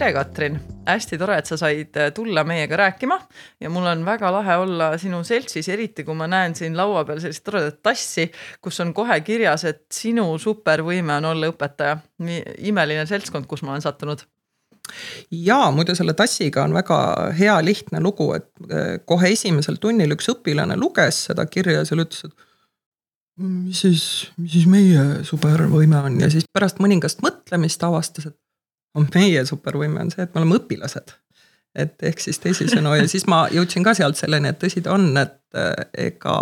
tere, Katrin, hästi tore, et sa said äh, tulla meiega rääkima. Ja mul on väga lahe olla sinu seltsis, eriti kui ma näen siin laua peal sellist toredat tassi, kus on kohe kirjas, et sinu supervõime on olla õpetaja. nii imeline seltskond, kus ma olen sattunud. Ja muide, selle tassiga on väga hea lihtne lugu, et äh, kohe esimesel tunnil üks õpilane luges seda kirja ja seal ütles, et mis siis, mis siis meie supervõime on? Ja siis pärast mõningast mõtlemist avastas, et on meie supervõime on see, et me oleme õpilased. et ehk siis teisisõnu ja siis ma jõudsin ka sealt selleni, et tõsi ta on, et eh, ega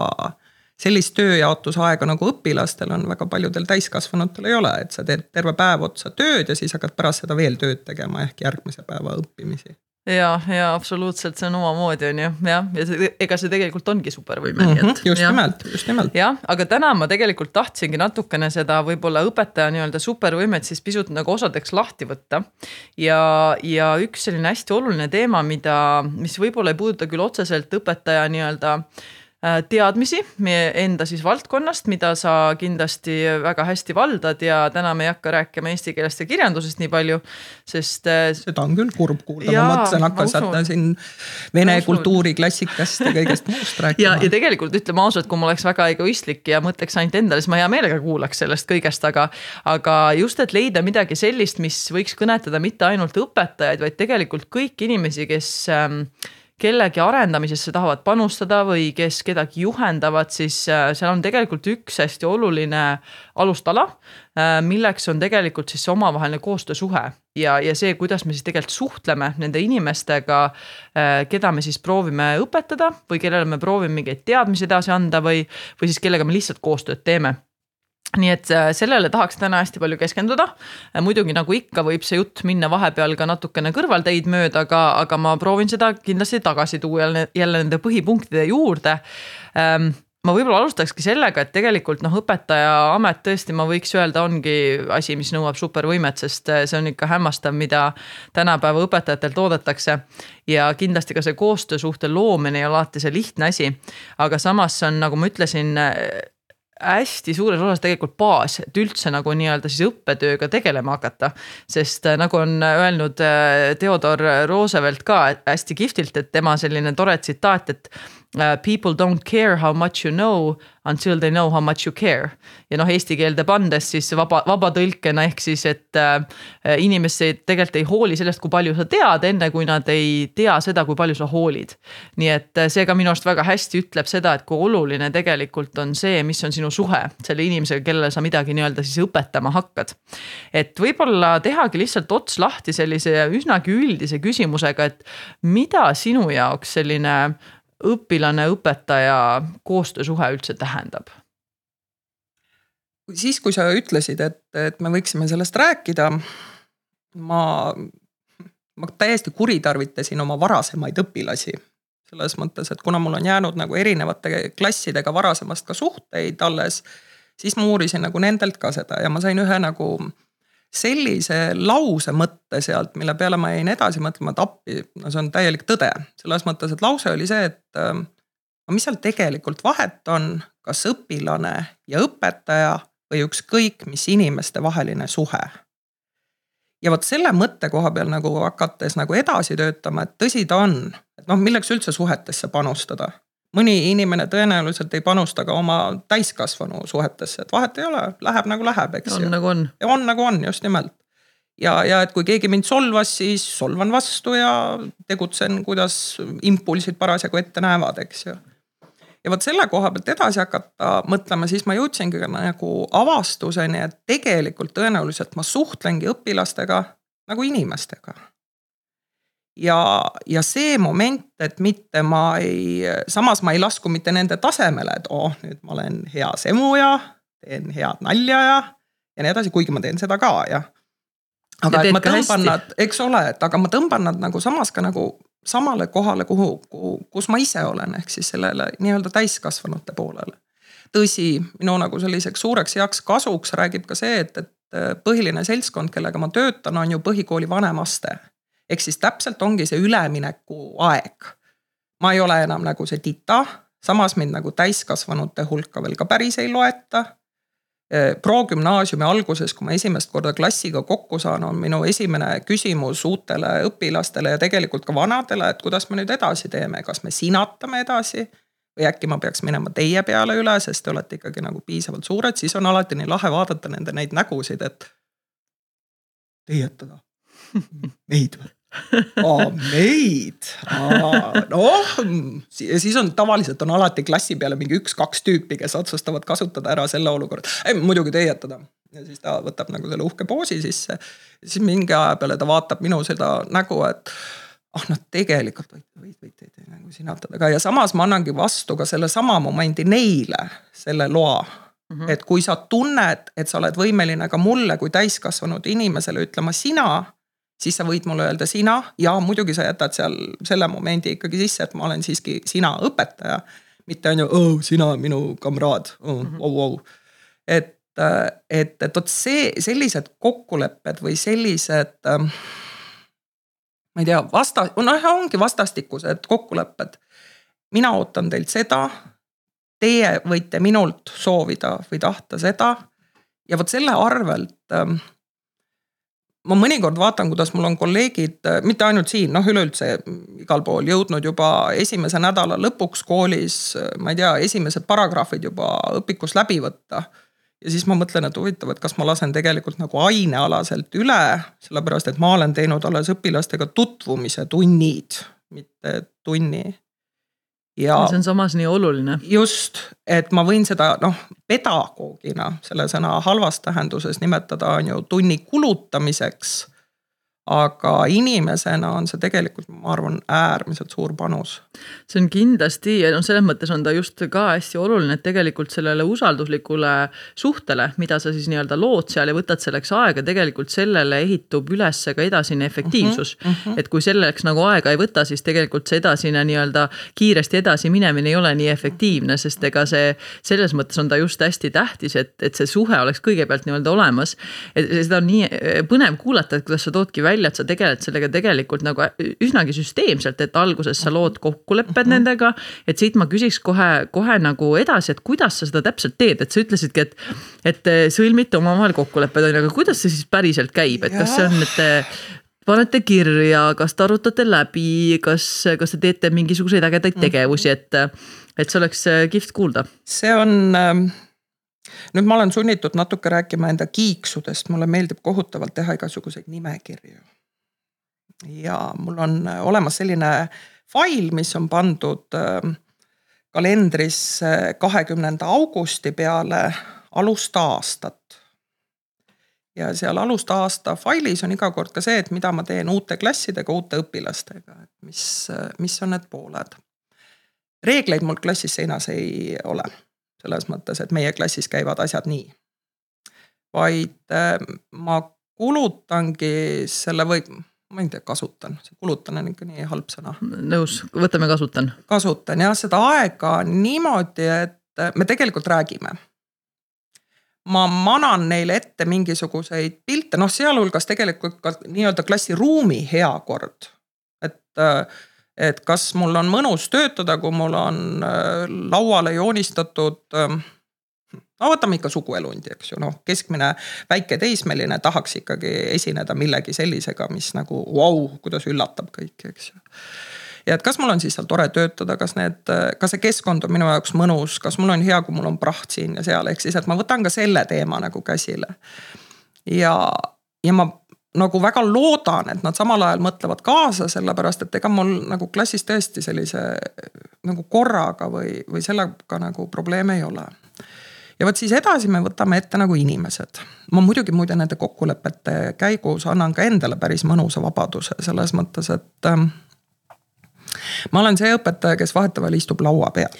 sellist tööjaotusaega nagu õpilastel on väga paljudel täiskasvanutel ei ole, et sa teed terve päev otsa tööd ja siis hakkad pärast seda veel tööd tegema ehk järgmise päeva õppimisi ja, ja absoluutselt, see on omamoodi, on ju, jah, ja see, ega see tegelikult ongi supervõime mm, -hmm, just ja. nimelt, just nimelt. jah, aga täna ma tegelikult tahtsingi natukene seda võib-olla õpetaja nii-öelda supervõimet siis pisut nagu osadeks lahti võtta. ja, ja üks selline hästi oluline teema, mida, mis võib-olla ei puuduta küll otseselt õpetaja nii-öelda Äh, teadmisi meie enda siis valdkonnast, mida sa kindlasti väga hästi valdad ja täna me ei hakka rääkima eesti keelest ja kirjandusest nii palju, sest. Äh, seda on küll kurb kuulda, ma mõtlesin hakata siin vene kultuuri klassikast ja kõigest muust rääkima. ja, ja tegelikult ütleme ausalt, kui ma oleks väga egoistlik ja mõtleks ainult endale, siis ma hea meelega kuulaks sellest kõigest, aga. aga just, et leida midagi sellist, mis võiks kõnetada mitte ainult õpetajaid, vaid tegelikult kõiki inimesi, kes ähm, kellegi arendamisesse tahavad panustada või kes kedagi juhendavad, siis äh, seal on tegelikult üks hästi oluline alustala, äh, milleks on tegelikult siis see omavaheline koostöösuhe ja, ja see, kuidas me siis tegelikult suhtleme nende inimestega, äh, keda me siis proovime õpetada või kellele me proovime mingeid teadmisi edasi anda või, või siis kellega me lihtsalt koostööd teeme nii et äh, sellele tahaks täna hästi palju keskenduda. Äh, muidugi nagu ikka, võib see jutt minna vahepeal ka natukene kõrvalteid mööda, aga, aga ma proovin seda kindlasti tagasi tuua jälle, jälle nende põhipunktide juurde ähm, ma võib-olla alustakski sellega, et tegelikult noh, õpetaja amet tõesti, ma võiks öelda, ongi asi, mis nõuab supervõimet, sest äh, see on ikka hämmastav, mida tänapäeva õpetajatelt oodatakse. ja kindlasti ka see koostöösuhte loomine ei ole alati see lihtne asi. aga samas on, nagu ma ütlesin hästi suures osas tegelikult baas, et üldse nagu nii-öelda siis õppetööga tegelema hakata. sest äh, nagu on öelnud äh, Theodor Roosevelt ka hästi kihvtilt, et tema selline tore tsitaat, et uh, people don't care how much you know until they know how much you care. ja noh, eesti keelde pandes siis vaba, vabatõlkena ehk siis, et äh, inimesed tegelikult ei hooli sellest, kui palju sa tead, enne kui nad ei tea seda, kui palju sa hoolid. nii et äh, see ka minu arust väga hästi ütleb seda, et kui oluline tegelikult on see, mis on sinu suhe selle inimesega, kellele sa midagi nii-öelda siis õpetama hakkad. et võib-olla tehagi lihtsalt ots lahti sellise üsnagi üldise küsimusega, et mida sinu jaoks selline õpilane-õpetaja koostöösuhe üldse tähendab? siis, kui sa ütlesid, et, et me võiksime sellest rääkida, ma, ma täiesti kuritarvitasin oma varasemaid õpilasi. selles mõttes, et kuna mul on jäänud nagu erinevate klassidega varasemast ka suhteid alles, siis ma uurisin nagu nendelt ka seda ja ma sain ühe nagu sellise lause mõtte sealt, mille peale ma jäin edasi mõtlema, et appi, no see on täielik tõde. selles mõttes, et lause oli see, et ähm, no mis seal tegelikult vahet on, kas õpilane ja õpetaja või ükskõik mis inimeste vaheline suhe. ja vot selle mõtte koha peal nagu hakates nagu edasi töötama, et tõsi ta on, et noh, milleks üldse suhetesse panustada mõni inimene tõenäoliselt ei panusta ka oma täiskasvanu suhetesse, et vahet ei ole, läheb nagu läheb, eks on nagu on. on nagu on, just nimelt. ja, ja et kui keegi mind solvas, siis solvan vastu ja tegutsen, kuidas impulsid parasjagu ette näevad, eks ju. ja vot selle koha pealt edasi hakata mõtlema, siis ma jõudsingi nagu avastuseni, et tegelikult tõenäoliselt ma suhtlengi õpilastega nagu inimestega ja, ja see moment, et mitte ma ei, samas ma ei lasku mitte nende tasemele, et oh, nüüd ma olen hea semuja, teen head nalja ja, ja nii edasi, kuigi ma teen seda ka ja. aga et ma tõmban nad, eks ole, et aga ma tõmban nad nagu samas ka nagu samale kohale, kuhu, kuhu, kus ma ise olen, ehk siis sellele nii-öelda täiskasvanute poolele. tõsi, minu nagu selliseks suureks heaks kasuks räägib ka see, et, et põhiline seltskond, kellega ma töötan, on ju põhikooli vanem aste ehk siis täpselt ongi see üleminekuaeg. ma ei ole enam nagu see tita, samas mind nagu täiskasvanute hulka veel ka päris ei loeta. progümnaasiumi alguses, kui ma esimest korda klassiga kokku saan, on minu esimene küsimus uutele õpilastele ja tegelikult ka vanadele, et kuidas me nüüd edasi teeme, kas me sinatame edasi või äkki ma peaks minema teie peale üle, sest te olete ikkagi nagu piisavalt suured, siis on alati nii lahe vaadata nende neid nägusid, et. teietada, meid või? Aa, meid, noh, siis on tavaliselt on alati klassi peale mingi üks-kaks tüüpi, kes otsustavad kasutada ära selle olukorra, muidugi teietada. ja siis ta võtab nagu selle uhke poosi sisse. siis mingi aja peale ta vaatab minu seda nägu, et ah oh, noh, tegelikult võid, võid, võid, võid nagu sinatada ka ja samas ma annangi vastu ka sellesama momendi neile, selle loa Mm -hmm. et kui sa tunned, et sa oled võimeline ka mulle kui täiskasvanud inimesele ütlema sina siis sa võid mulle öelda sina ja muidugi sa jätad seal selle momendi ikkagi sisse, et ma olen siiski sina õpetaja. mitte on ju oh,, sina minu kamraad oh,, oh, oh. et, et, et vot see, sellised kokkulepped või sellised ähm, ma ei tea, vasta-, noh ongi vastastikused kokkulepped. mina ootan teilt seda, teie võite minult soovida või tahta seda. ja vot selle arvelt ähm, ma mõnikord vaatan, kuidas mul on kolleegid, äh, mitte ainult siin, noh üleüldse igal pool jõudnud juba esimese nädala lõpuks koolis, äh, ma ei tea, esimesed paragrahvid juba õpikus läbi võtta. ja siis ma mõtlen, et huvitav, et kas ma lasen tegelikult nagu ainealaselt üle, sellepärast et ma olen teinud alles õpilastega tutvumise tunnid, mitte tunni ja see on samas nii oluline. just, et ma võin seda noh, pedagoogina selle sõna halvas tähenduses nimetada, on ju tunni kulutamiseks aga inimesena on see tegelikult, ma arvan, äärmiselt suur panus. see on kindlasti ja noh, selles mõttes on ta just ka hästi oluline, et tegelikult sellele usalduslikule suhtele, mida sa siis nii-öelda lood seal ja võtad selleks aega, tegelikult sellele ehitub üles ka edasine efektiivsus mm. -hmm. et kui selleks nagu aega ei võta, siis tegelikult see edasine nii-öelda kiiresti edasi minemine ei ole nii efektiivne, sest ega see selles mõttes on ta just hästi tähtis, et, et see suhe oleks kõigepealt nii-öelda olemas. et seda on nii põnev kuulata, et kuidas sa toodki välja välja, et sa tegeled sellega tegelikult nagu üsnagi süsteemselt, et alguses sa lood kokkulepped mm -hmm. nendega. et siit ma küsiks kohe, kohe nagu edasi, et kuidas sa seda täpselt teed, et sa ütlesidki, et, et sõlmite omavahel kokkulepped on ju, aga kuidas see siis päriselt käib, et kas see on, et te panete kirja, kas te arutate läbi, kas, kas te teete mingisuguseid ägedaid mhm. tegevusi, et, et see oleks kihvt kuulda? see on ähm nüüd ma olen sunnitud natuke rääkima enda kiiksudest, mulle meeldib kohutavalt teha igasuguseid nimekirju. ja mul on olemas selline fail, mis on pandud ähm, kalendrisse kahekümnenda augusti peale alust aastat. ja seal alusta aasta failis on iga kord ka see, et mida ma teen uute klassidega, uute õpilastega, et mis, mis on need pooled. reegleid mul klassis seinas ei ole selles mõttes, et meie klassis käivad asjad nii. vaid äh, ma kulutangi selle või ma ei tea, kasutan, see kulutan on ikka nii halb sõna. nõus, võtame kasutan. kasutan jah, seda aega niimoodi, et äh, me tegelikult räägime. ma manan neile ette mingisuguseid pilte, noh, sealhulgas tegelikult ka nii-öelda klassiruumi hea kord. et äh, et kas mul on mõnus töötada, kui mul on äh, lauale joonistatud ähm, no võtame ikka suguelundi, eks ju, noh, keskmine väike teismeline tahaks ikkagi esineda millegi sellisega, mis nagu vau wow,, kuidas üllatab kõiki, eks ju. ja et kas mul on siis seal tore töötada, kas need, kas see keskkond on minu jaoks mõnus, kas mul on hea, kui mul on praht siin ja seal, ehk siis, et ma võtan ka selle teema nagu käsile. ja, ja ma nagu väga loodan, et nad samal ajal mõtlevad kaasa, sellepärast et ega mul nagu klassis tõesti sellise nagu korraga või, või sellega nagu probleeme ei ole. ja vot siis edasi me võtame ette nagu inimesed. ma muidugi muide nende kokkulepete käigus annan ka endale päris mõnusa vabaduse selles mõttes, et ähm, ma olen see õpetaja, kes vahetevahel istub laua peal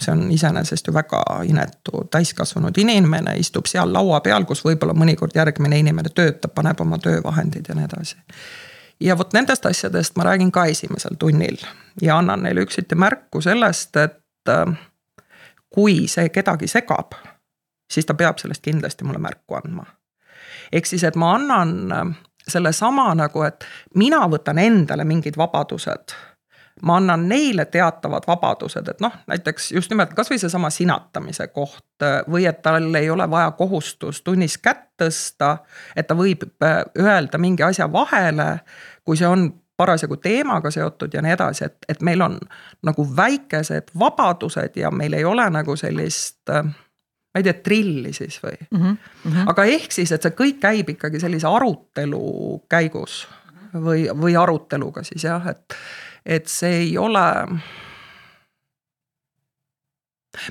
see on iseenesest ju väga inetu, täiskasvanud inimene istub seal laua peal, kus võib-olla mõnikord järgmine inimene töötab, paneb oma töövahendid ja nii edasi. ja vot nendest asjadest ma räägin ka esimesel tunnil ja annan neile üksiti märku sellest, et äh, kui see kedagi segab, siis ta peab sellest kindlasti mulle märku andma. ehk siis, et ma annan äh, sellesama nagu, et mina võtan endale mingid vabadused ma annan neile teatavad vabadused, et noh, näiteks just nimelt kasvõi seesama sinatamise koht või et tal ei ole vaja kohustust tunnis kätt tõsta. et ta võib äh, öelda mingi asja vahele, kui see on parasjagu teemaga seotud ja nii edasi, et, et meil on nagu väikesed vabadused ja meil ei ole nagu sellist äh, ma ei tea, trilli siis või mm. -hmm. aga ehk siis, et see kõik käib ikkagi sellise arutelu käigus või, või aruteluga siis jah, et, et see ei ole.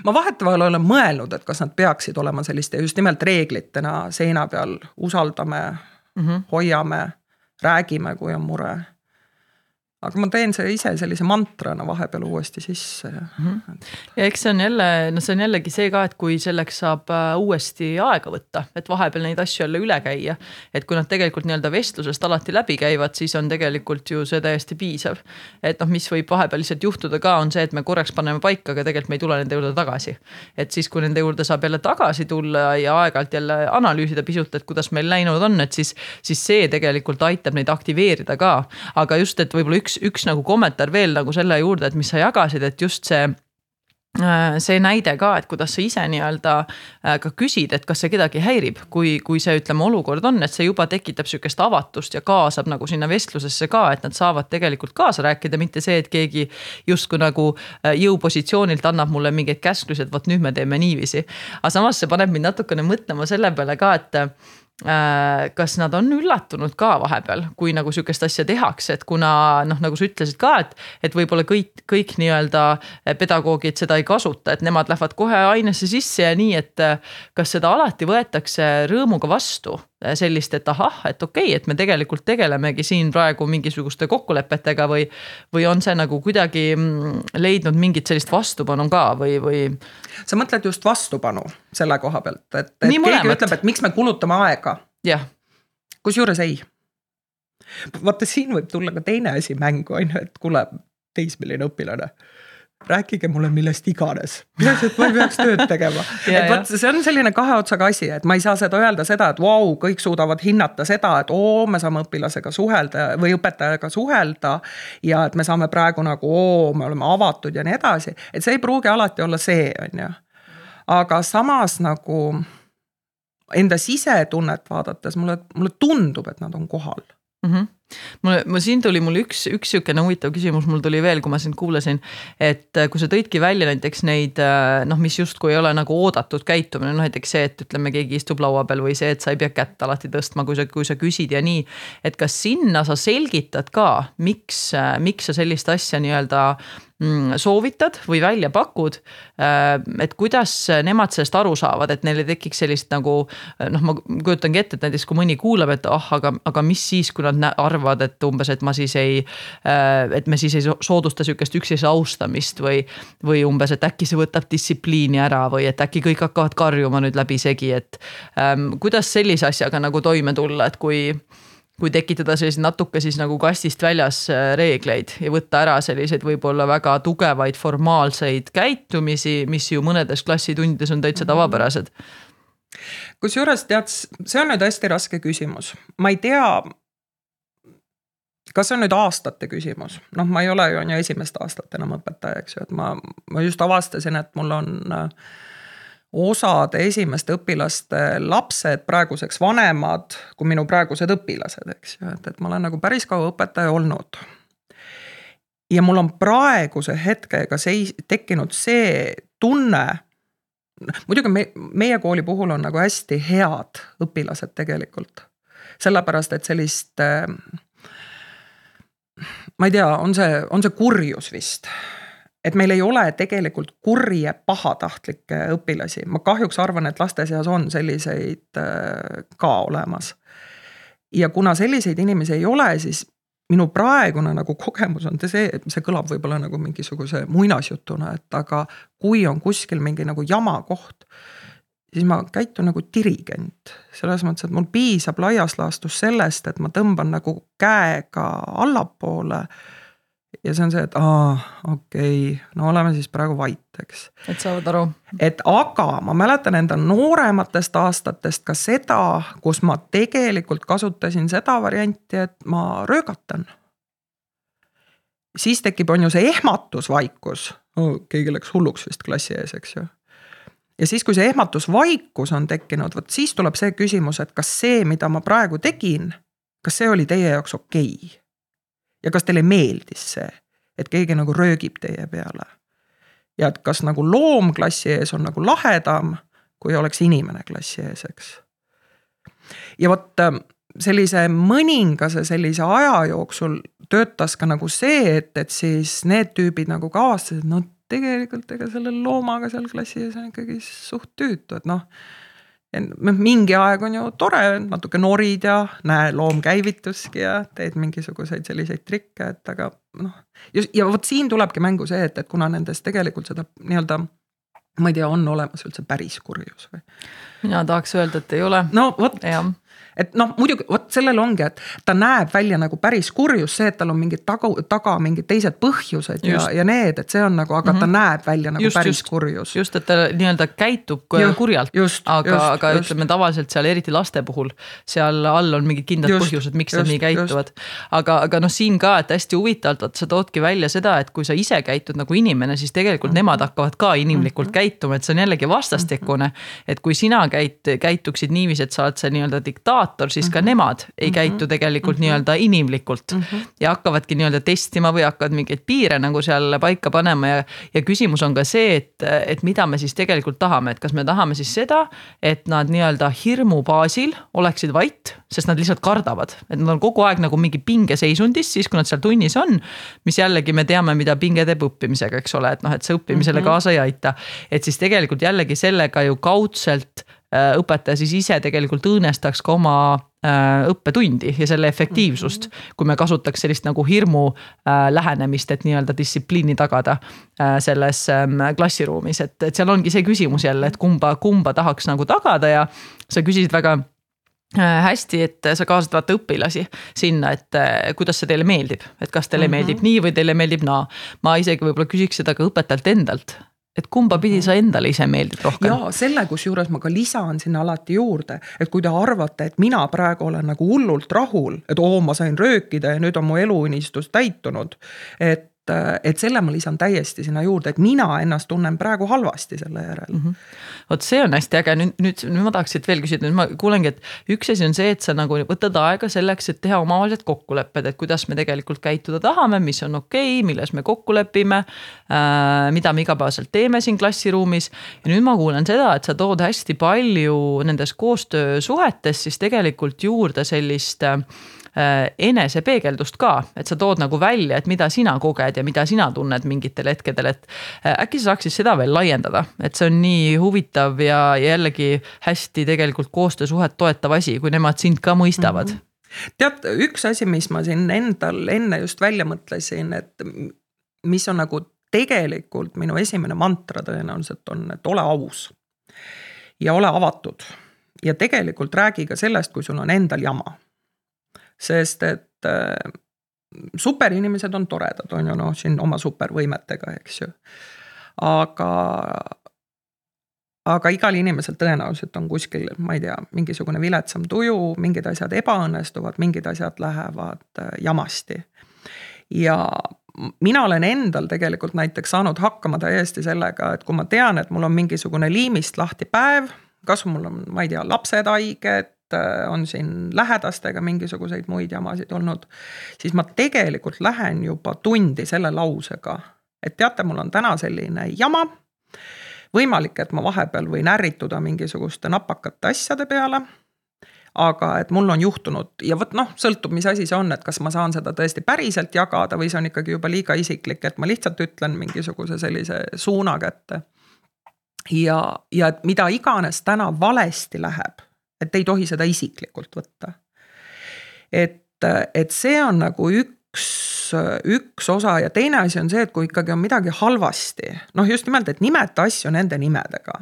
ma vahetevahel olen mõelnud, et kas nad peaksid olema selliste just nimelt reeglitena seina peal, usaldame mm, -hmm. hoiame, räägime, kui on mure aga ma teen see ise sellise mantrana vahepeal uuesti sisse ja mm. -hmm. ja eks see on jälle, no see on jällegi see ka, et kui selleks saab äh, uuesti aega võtta, et vahepeal neid asju jälle üle käia. et kui nad tegelikult nii-öelda vestlusest alati läbi käivad, siis on tegelikult ju see täiesti piisav. et noh, mis võib vahepeal lihtsalt juhtuda ka, on see, et me korraks paneme paika, aga tegelikult me ei tule nende juurde tagasi. et siis, kui nende juurde saab jälle tagasi tulla ja aeg-ajalt jälle analüüsida pisut, et kuidas meil läinud on, et siis, siis see tegelikult aitab neid aktiveerida ka. aga just, et võib-olla üks üks, üks nagu kommentaar veel nagu selle juurde, et mis sa jagasid, et just see äh, see näide ka, et kuidas sa ise nii-öelda äh, ka küsid, et kas see kedagi häirib, kui, kui see, ütleme, olukord on, et see juba tekitab sihukest avatust ja kaasab nagu sinna vestlusesse ka, et nad saavad tegelikult kaasa rääkida, mitte see, et keegi justkui nagu äh, jõupositsioonilt annab mulle mingeid käsklusi, et vot nüüd me teeme niiviisi. aga samas see paneb mind natukene mõtlema selle peale ka, et kas nad on üllatunud ka vahepeal, kui nagu sihukest asja tehakse, et kuna noh, nagu sa ütlesid ka, et, et võib-olla kõik, kõik nii-öelda pedagoogid seda ei kasuta, et nemad lähevad kohe ainesse sisse ja nii, et kas seda alati võetakse rõõmuga vastu? Äh, sellist, et ahah, et okei okay,, et me tegelikult tegelemegi siin praegu mingisuguste kokkulepetega või. või on see nagu kuidagi mm, leidnud mingit sellist vastupanu ka või, või? sa mõtled just vastupanu selle koha pealt, et, et Nii keegi mõlemat. ütleb, et miks me kulutame aega. jah. kusjuures ei. vaata, siin võib tulla ka teine asi mängu, on ju, et kuule, teismeline õpilane rääkige mulle millest iganes, peaasi, et ma ei peaks tööd tegema et vot see on selline kahe otsaga asi, et ma ei saa seda öelda seda, et vau wow,, kõik suudavad hinnata seda, et oo, me saame õpilasega suhelda või õpetajaga suhelda. ja et me saame praegu nagu oo, me oleme avatud ja nii edasi, et see ei pruugi alati olla see, on ju. aga samas nagu enda sisetunnet vaadates mulle, mulle tundub, et nad on kohal mm. -hmm mulle, ma siin tuli mul üks, üks sihukene huvitav küsimus mul tuli veel, kui ma sind kuulasin. et äh, kui sa tõidki välja näiteks neid äh, noh, mis justkui ei ole nagu oodatud käitumine, noh näiteks see, et ütleme, keegi istub laua peal või see, et sa ei pea kätt alati tõstma, kui sa, kui sa küsid ja nii. et kas sinna sa selgitad ka, miks, äh, miks sa sellist asja nii-öelda Mm, soovitad või välja pakud. Et kuidas nemad sellest aru saavad, et neil ei tekiks sellist nagu noh, ma kujutangi ette, et näiteks kui mõni kuulab, et ah, aga, aga mis siis, kui nad arvavad, et umbes, et ma siis ei. Äh, et me siis ei soodusta sihukest üksteise austamist või, või umbes, et äkki see võtab distsipliini ära või et äkki kõik hakkavad karjuma nüüd läbisegi, et ähm,. kuidas sellise asjaga nagu toime tulla, et kui kui tekitada selliseid natuke siis nagu kastist väljas äh, reegleid ja võtta ära selliseid võib-olla väga tugevaid formaalseid käitumisi, mis ju mõnedes klassitundides on täitsa tavapärased. kusjuures tead, see on nüüd hästi raske küsimus, ma ei tea. Kas see on nüüd aastate küsimus, noh, ma ei ole ju on ju esimest aastat enam õpetaja, eks ju, et ma, ma just avastasin, et mul on äh, osade esimeste õpilaste lapsed praeguseks vanemad kui minu praegused õpilased, eks ju, et, et ma olen nagu päris kaua õpetaja olnud. ja mul on praeguse hetkega seis-, tekkinud see tunne. muidugi me, meie kooli puhul on nagu hästi head õpilased tegelikult. sellepärast, et sellist ma ei tea, on see, on see kurjus vist et meil ei ole tegelikult kurje pahatahtlikke õpilasi, ma kahjuks arvan, et laste seas on selliseid äh, ka olemas. ja kuna selliseid inimesi ei ole, siis minu praegune nagu kogemus on see, see kõlab võib-olla nagu mingisuguse muinasjutuna, et aga kui on kuskil mingi nagu jama koht, siis ma käitun nagu dirigent. selles mõttes, et mul piisab laias laastus sellest, et ma tõmban nagu käega allapoole ja see on see, et aa, okei okay,, no oleme siis praegu vait, eks. et saavad aru. et aga ma mäletan enda noorematest aastatest ka seda, kus ma tegelikult kasutasin seda varianti, et ma röögatan. siis tekib, on ju see ehmatusvaikus keegi läks hulluks vist klassi ees, eks ju. Ja siis, kui see ehmatusvaikus on tekkinud, vot siis tuleb see küsimus, et kas see, mida ma praegu tegin, kas see oli teie jaoks okei okay?? ja kas teile meeldis see, et keegi nagu röögib teie peale? ja et kas nagu loom klassi ees on nagu lahedam, kui oleks inimene klassi ees, eks. ja vot ähm, sellise mõningase sellise aja jooksul töötas ka nagu see, et, et siis need tüübid nagu ka avastasid, no tegelikult ega selle loomaga seal klassi ees on ikkagi suht tüütu, et noh. noh mingi aeg on ju tore, natuke norid ja näe, loom käivituski ja teed mingisuguseid selliseid trikke, et aga noh. ja vot siin tulebki mängu see, et, et kuna nendes tegelikult seda nii-öelda ma ei tea, on olemas üldse päris kurjus või? mina tahaks öelda, et ei ole. no vot, et noh, muidugi vot sellel ongi, et ta näeb välja nagu päris kurjus, see, et tal on mingid taga, taga mingid teised põhjused just. ja, ja need, et see on nagu, aga mm -hmm. ta mhm. näeb välja nagu just, päris just. kurjus. just, et ta nii-öelda käitub Juh, kurjalt, aga, aga just. ütleme tavaliselt seal eriti laste puhul, seal all on mingid kindlad just, põhjused, miks just, nad nii käituvad. aga, aga noh, siin ka, et hästi huvitavalt, vot sa toodki välja seda, et kui sa ise käitud nagu inimene, siis tegelikult mm -hmm. nemad hakkavad ka inimlikult mm -hmm. käituma, et see on jällegi vastastikune. -hmm. et kui sina käit-, käituksid niiviisi, et sa oled see nii-öelda diktaator, siis mm -hmm. ka mhm. nemad ei käitu mhm. tegelikult mm -hmm. nii-öelda inimlikult mm. -hmm. ja hakkavadki nii-öelda testima või hakkavad mingeid piire nagu seal paika panema ja, ja küsimus on ka see, et, et mida me siis tegelikult tahame, et kas me tahame siis seda, et nad nii-öelda hirmu baasil oleksid vait, sest nad lihtsalt kardavad, et nad on kogu aeg nagu mingi pingeseisundis, siis kui nad seal tunnis on. mis jällegi me teame, mida pinge teeb õppimisega, eks ole, et noh, et see õppimisele mm -hmm. kaasa ei aita. et siis tegelikult jällegi sellega ju kaudselt õpetaja siis ise tegelikult õõnestaks ka oma äh, õppetundi ja selle efektiivsust, mhm. kui me kasutaks sellist nagu hirmu äh, lähenemist, et nii-öelda distsipliini tagada selles ähm, klassiruumis, et, et seal ongi see küsimus jälle, et kumba, kumba tahaks nagu tagada ja sa küsisid väga hästi, et sa kaasad vaata õpilasi sinna, et kuidas see teile meeldib, et kas teile mm -hmm. meeldib nii või teile meeldib naa. ma isegi võib-olla küsiks seda ka õpetajalt endalt, et kumba pidi sa endale ise meeldid rohkem? ja selle, kusjuures ma ka lisan sinna alati juurde, et kui te arvate, et mina praegu olen nagu hullult rahul, et oo, ma sain röökida ja nüüd on mu eluunistus täitunud. et et selle ma lisan täiesti sinna juurde, et mina ennast tunnen praegu halvasti selle järel mm. -hmm. vot see on hästi äge, nüüd, nüüd, nüüd ma tahaks siit veel küsida, nüüd ma kuulengi, et üks asi on see, et sa nagu võtad aega selleks, et teha omavahelised kokkulepped, et kuidas me tegelikult käituda tahame, mis on okei okay,, milles me kokku lepime äh,. mida me igapäevaselt teeme siin klassiruumis ja nüüd ma kuulen seda, et sa tood hästi palju nendes koostöösuhetes siis tegelikult juurde sellist äh, enesepeegeldust ka, et sa tood nagu välja, et mida sina koged ja mida sina tunned mingitel hetkedel, et äh, äkki sa saaksid seda veel laiendada, et see on nii huvitav ja jällegi hästi tegelikult koostöösuhet toetav asi, kui nemad sind ka mõistavad mm. -hmm. tead, üks asi, mis ma siin endal enne just välja mõtlesin, et mis on nagu tegelikult minu esimene mantra tõenäoliselt on, et ole aus. ja ole avatud ja tegelikult räägi ka sellest, kui sul on endal jama sest et äh, superinimesed on toredad, on ju noh, siin oma supervõimetega, eks ju. aga, aga igal inimesel tõenäoliselt on kuskil, ma ei tea, mingisugune viletsam tuju, mingid asjad ebaõnnestuvad, mingid asjad lähevad äh, jamasti. ja mina olen endal tegelikult näiteks saanud hakkama täiesti sellega, et kui ma tean, et mul on mingisugune liimist lahti päev, kas mul on, ma ei tea, lapsed haiged, on siin lähedastega mingisuguseid muid jamasid olnud, siis ma tegelikult lähen juba tundi selle lausega, et teate, mul on täna selline jama. võimalik, et ma vahepeal võin ärrituda mingisuguste napakate asjade peale aga et mul on juhtunud ja vot noh, sõltub, mis asi see on, et kas ma saan seda tõesti päriselt jagada või see on ikkagi juba liiga isiklik, et ma lihtsalt ütlen mingisuguse sellise suuna kätte. ja, ja mida iganes täna valesti läheb, et ei tohi seda isiklikult võtta. et, et see on nagu üks, üks osa ja teine asi on see, et kui ikkagi on midagi halvasti, noh, just nimelt, et nimeta asju nende nimedega.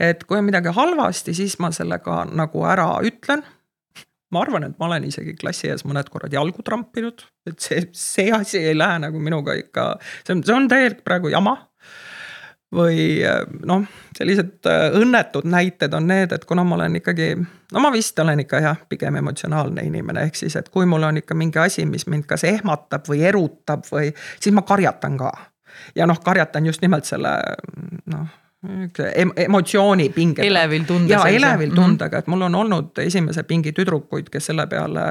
et kui on midagi halvasti, siis ma selle ka nagu ära ütlen ma arvan, et ma olen isegi klassi ees mõned korrad jalgu trampinud, et see, see asi ei lähe nagu minuga ikka, see on, see on täielik praegu jama või noh, sellised õnnetud näited on need, et kuna ma olen ikkagi, no ma vist olen ikka jah, pigem emotsionaalne inimene, ehk siis, et kui mul on ikka mingi asi, mis mind kas ehmatab või erutab või siis ma karjatan ka. ja noh, karjatan just nimelt selle noh emotsiooni pinge. elevil tunde. ja elevil mhm. tundega, et mul on olnud esimese pingi tüdrukuid, kes selle peale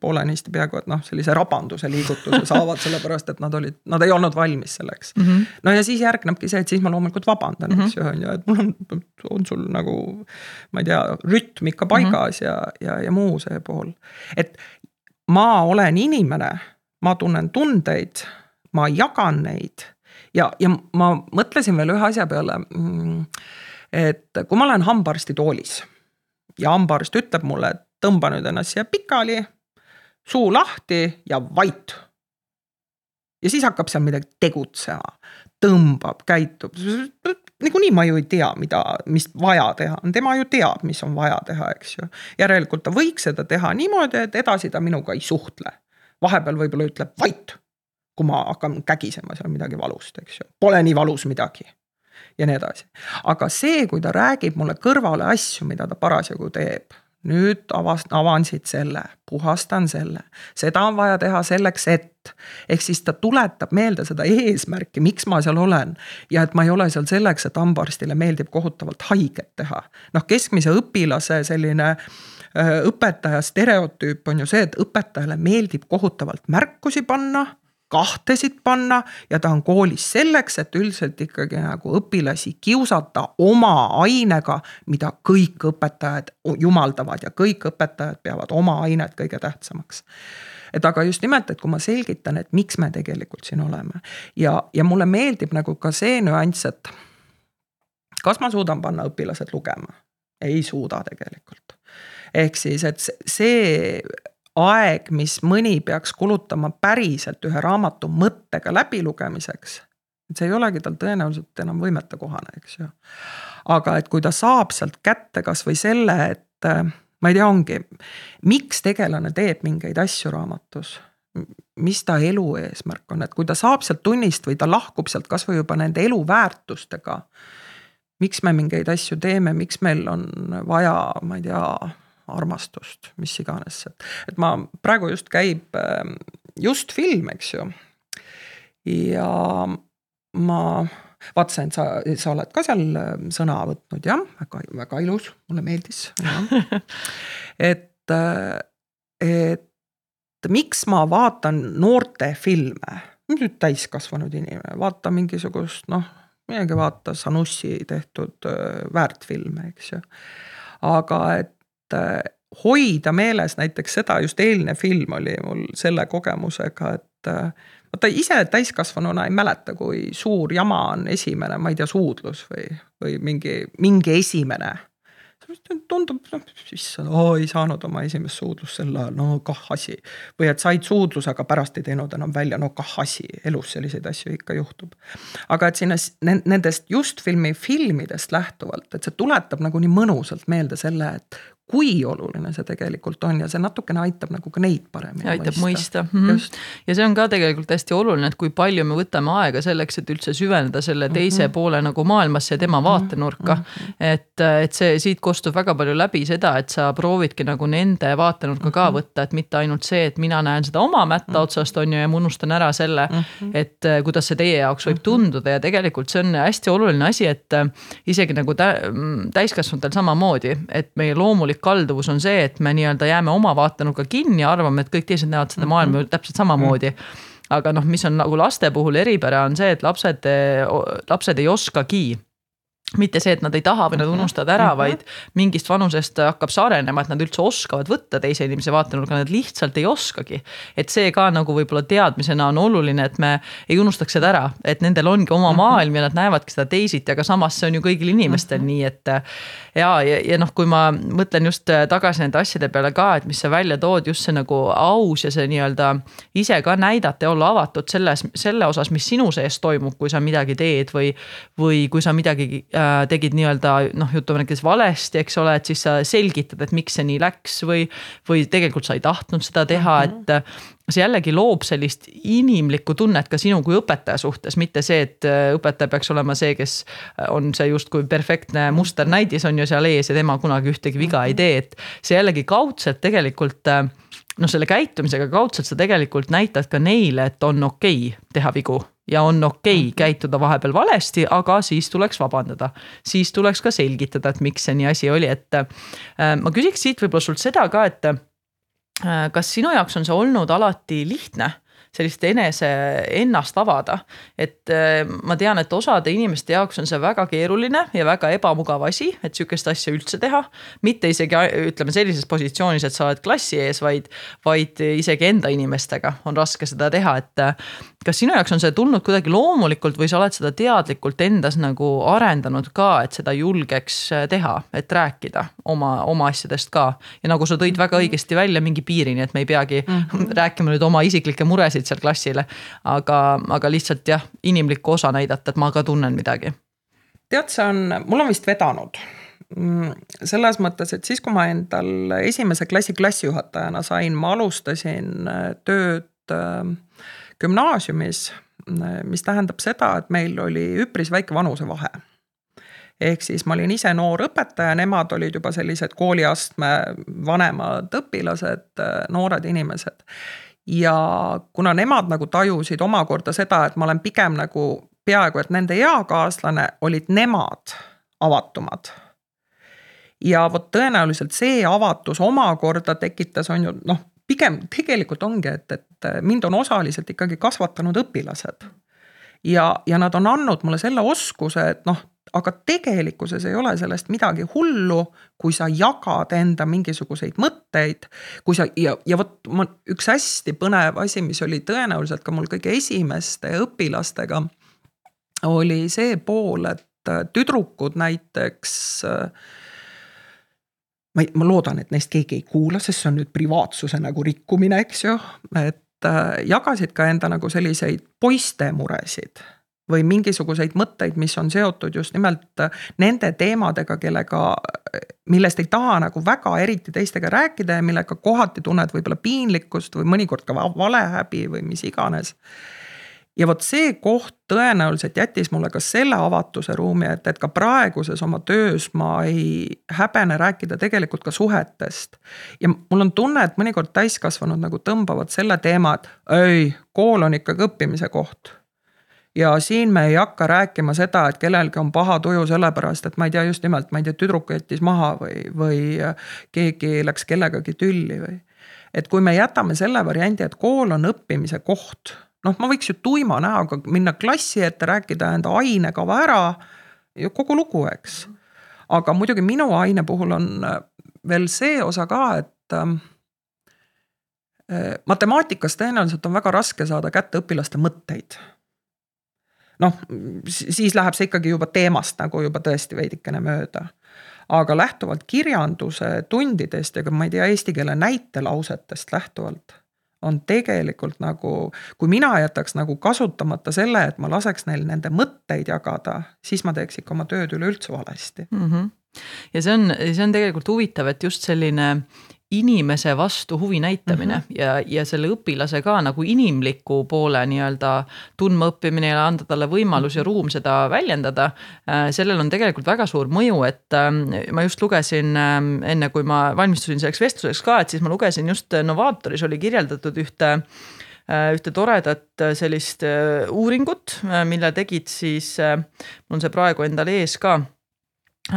poolenisti peaaegu et noh, sellise rabanduse liigutuse saavad, sellepärast et nad olid, nad ei olnud valmis selleks mm. -hmm. no ja siis järgnebki see, et siis ma loomulikult vabandan mm, -hmm. eks ju, on ju, et mul on, on sul nagu. ma ei tea, rütm ikka paigas mm -hmm. ja, ja, ja muu see pool, et ma olen inimene, ma tunnen tundeid, ma jagan neid ja, ja ma mõtlesin veel ühe asja peale. Mm, et kui ma olen hambaarsti toolis ja hambaarst ütleb mulle, et tõmba nüüd ennast siia pikali, suu lahti ja vait. ja siis hakkab seal midagi tegutsema, tõmbab, käitub. niikuinii ma ju ei tea, mida, mis vaja teha on, tema ju teab, mis on vaja teha, eks ju. järelikult ta võiks seda teha niimoodi, et edasi ta minuga ei suhtle. vahepeal võib-olla ütleb vait kui ma hakkan kägisema seal midagi valust, eks ju, pole nii valus midagi. ja nii edasi, aga see, kui ta räägib mulle kõrvale asju, mida ta parasjagu teeb nüüd avast-, avan siit selle, puhastan selle, seda on vaja teha selleks, et. ehk siis ta tuletab meelde seda eesmärki, miks ma seal olen. ja et ma ei ole seal selleks, et hambaarstile meeldib kohutavalt haiget teha. noh, keskmise õpilase selline äh, õpetaja stereotüüp on ju see, et õpetajale meeldib kohutavalt märkusi panna kahtesid panna ja ta on koolis selleks, et üldiselt ikkagi nagu õpilasi kiusata oma ainega, mida kõik õpetajad jumaldavad ja kõik õpetajad peavad oma ainet kõige tähtsamaks et aga just nimelt, et kui ma selgitan, et miks me tegelikult siin oleme ja, ja mulle meeldib nagu ka see nüanss, et kas ma suudan panna õpilased lugema? ei suuda tegelikult. ehk siis, et see aeg, mis mõni peaks kulutama päriselt ühe raamatu mõttega läbilugemiseks. et see ei olegi tal tõenäoliselt enam võimetekohane, eks ju. aga et kui ta saab sealt kätte kasvõi selle, et ma ei tea, ongi, miks tegelane teeb mingeid asju raamatus mis ta elu eesmärk on, et kui ta saab sealt tunnist või ta lahkub sealt kasvõi juba nende eluväärtustega. miks me mingeid asju teeme, miks meil on vaja, ma ei tea armastust, mis iganes, et, et ma praegu just käib ähm, just film, eks ju. ja ma vaatasin, et sa, sa oled ka seal ähm, sõna võtnud jah, väga, väga ilus, mulle meeldis. et, äh, et miks ma vaatan noorte filme, nüüd täiskasvanud inimene, vaata mingisugust noh, midagi vaata Sanussi tehtud äh, väärtfilme, eks ju. aga et hoida meeles näiteks seda, just eilne film oli mul selle kogemusega, et äh, vaata ise täiskasvanuna ei mäleta, kui suur jama on esimene, ma ei tea, suudlus või, või mingi, mingi esimene tundub, noh, issand, oo ei saanud oma esimest suudlust sel ajal, no kah asi. või et said suudluse, aga pärast ei teinud enam välja, no kah asi, elus selliseid asju ikka juhtub. aga et sinna nendest just filmi filmidest lähtuvalt, et see tuletab nagu nii mõnusalt meelde selle, et kui oluline see tegelikult on ja see natukene aitab nagu ka neid paremini aitab mõista, mõista.. Mm -hmm. ja see on ka tegelikult hästi oluline, et kui palju me võtame aega selleks, et üldse süveneda selle teise mm -hmm. poole nagu maailmasse ja tema mhm. vaatenurka mm. -hmm. et, et see siit kostub väga palju läbi seda, et sa proovidki nagu nende vaatenurka mm -hmm. ka mhm. võtta, et mitte ainult see, et mina näen seda oma mätta mm -hmm. otsast, on ju, ja ma unustan ära selle mm, -hmm. et äh, kuidas see teie jaoks võib mm -hmm. tunduda ja tegelikult see on hästi oluline asi, et äh, isegi nagu täiskasvanutel samamoodi, et meie loomulik kalduvus on see, et me nii-öelda jääme oma vaatenurka kinni ja arvame, et kõik teised näevad seda maailma mhm. täpselt samamoodi aga noh, mis on nagu laste puhul eripära, on see, et lapsed, lapsed ei oskagi mitte see, et nad ei taha või nad mhm. unustavad ära mm, -hmm. vaid mingist vanusest hakkab see arenema, et nad üldse oskavad võtta teise inimese vaatenurga, nad lihtsalt ei oskagi. et see ka nagu võib-olla teadmisena on oluline, et me ei unustaks seda ära, et nendel ongi oma -hmm. maailm ja nad näevadki seda teisiti, aga samas see on ju kõigil inimestel mm -hmm. nii, et. ja, ja, ja noh, kui ma mõtlen just tagasi nende asjade peale ka, et mis sa välja tood, just see nagu aus ja see nii-öelda ise ka näidata ja olla avatud selles, selle osas, mis sinu sees toimub, kui sa midagi teed või, või kui sa midagi äh, tegid nii-öelda noh, näiteks valesti, eks ole, et siis sa selgitad, et miks see nii läks või, või tegelikult sa ei tahtnud seda teha mm, -hmm. et see jällegi loob sellist inimlikku tunnet ka sinu kui õpetaja suhtes, mitte see, et äh, õpetaja peaks olema see, kes on see justkui perfektne musternäidis on ju seal ees ja tema kunagi ühtegi viga ei tee, et see jällegi kaudselt tegelikult noh, selle käitumisega kaudselt sa tegelikult näitad ka neile, et on okei okay teha vigu ja on okei okay mhm. käituda vahepeal valesti, aga siis tuleks vabandada. siis tuleks ka selgitada, et miks see nii asi oli, et äh, ma küsiks siit võib-olla sult seda ka, et äh, kas sinu jaoks on see olnud alati lihtne sellist enese, ennast avada. et äh, ma tean, et osade inimeste jaoks on see väga keeruline ja väga ebamugav asi, et sihukest asja üldse teha. mitte isegi ütleme sellises positsioonis, et sa oled klassi ees, vaid, vaid isegi enda inimestega on raske seda teha, et. Kas sinu jaoks on see tulnud kuidagi loomulikult või sa oled seda teadlikult endas nagu arendanud ka, et seda julgeks teha, et rääkida oma, oma asjadest ka. ja nagu sa tõid väga õigesti välja mingi piirini, et me ei peagi mm -hmm. rääkima nüüd oma isiklikke muresid seal klassile. aga, aga lihtsalt jah, inimlikku osa näidata, et ma ka tunnen midagi. tead, see on, mul on vist vedanud mm, selles mõttes, et siis, kui ma endal esimese klassi klassijuhatajana sain, ma alustasin äh, tööd äh, gümnaasiumis, mis tähendab seda, et meil oli üpris väike vanusevahe. ehk siis ma olin ise noor õpetaja, nemad olid juba sellised kooliastme vanemad õpilased, noored inimesed ja kuna nemad nagu tajusid omakorda seda, et ma olen pigem nagu peaaegu et nende eakaaslane, olid nemad avatumad. ja vot tõenäoliselt see avatus omakorda tekitas, on ju noh, pigem tegelikult ongi, et, et mind on osaliselt ikkagi kasvatanud õpilased. ja, ja nad on andnud mulle selle oskuse, et noh, aga tegelikkuses ei ole sellest midagi hullu, kui sa jagad enda mingisuguseid mõtteid. kui sa ja, ja vot ma üks hästi põnev asi, mis oli tõenäoliselt ka mul kõige esimeste õpilastega. oli see pool, et tüdrukud näiteks ma ei, ma loodan, et neist keegi ei kuula, sest see on nüüd privaatsuse nagu rikkumine, eks ju, et jagasid ka enda nagu selliseid poiste muresid või mingisuguseid mõtteid, mis on seotud just nimelt nende teemadega, kellega, millest ei taha nagu väga eriti teistega rääkida ja millega kohati tunned võib-olla piinlikkust või mõnikord ka valehäbi või mis iganes. Ja vot see koht tõenäoliselt jättis mulle ka selle avatuse ruumi, et, et ka praeguses oma töös ma ei häbene rääkida tegelikult ka suhetest. ja mul on tunne, et mõnikord täiskasvanud nagu tõmbavad selle teema, et ei, kool on ikkagi õppimise koht ja siin me ei hakka rääkima seda, et kellelgi on paha tuju sellepärast, et ma ei tea, just nimelt, ma ei tea, tüdruk jättis maha või, või keegi läks kellegagi tülli või. et kui me jätame selle variandi, et kool on õppimise koht, noh, ma võiks ju tuima näoga minna klassi ette, rääkida enda ainekava ära ja kogu lugu, eks. aga muidugi minu aine puhul on veel see osa ka, et ähm, äh, matemaatikas tõenäoliselt on väga raske saada kätte õpilaste mõtteid noh, siis läheb see ikkagi juba teemast nagu juba tõesti veidikene mööda. aga lähtuvalt kirjanduse tundidest ja ka ma ei tea, eesti keele näitelausetest lähtuvalt on tegelikult nagu, kui mina jätaks nagu kasutamata selle, et ma laseks neil nende mõtteid jagada, siis ma teeks ikka oma tööd üleüldse valesti mm. -hmm. ja see on, see on tegelikult huvitav, et just selline inimese vastu huvi näitamine mm -hmm. ja, ja selle õpilase ka nagu inimliku poole nii-öelda tundmaõppimine ja anda talle võimalus ja mhm. ruum seda väljendada. Äh, sellel on tegelikult väga suur mõju, et ähm, ma just lugesin ähm, enne, kui ma valmistusin selleks vestluseks ka, et siis ma lugesin just Novatoris oli kirjeldatud ühte äh, ühte toredat äh, sellist uuringut, mille tegid siis, mul on see praegu endal ees ka Äh,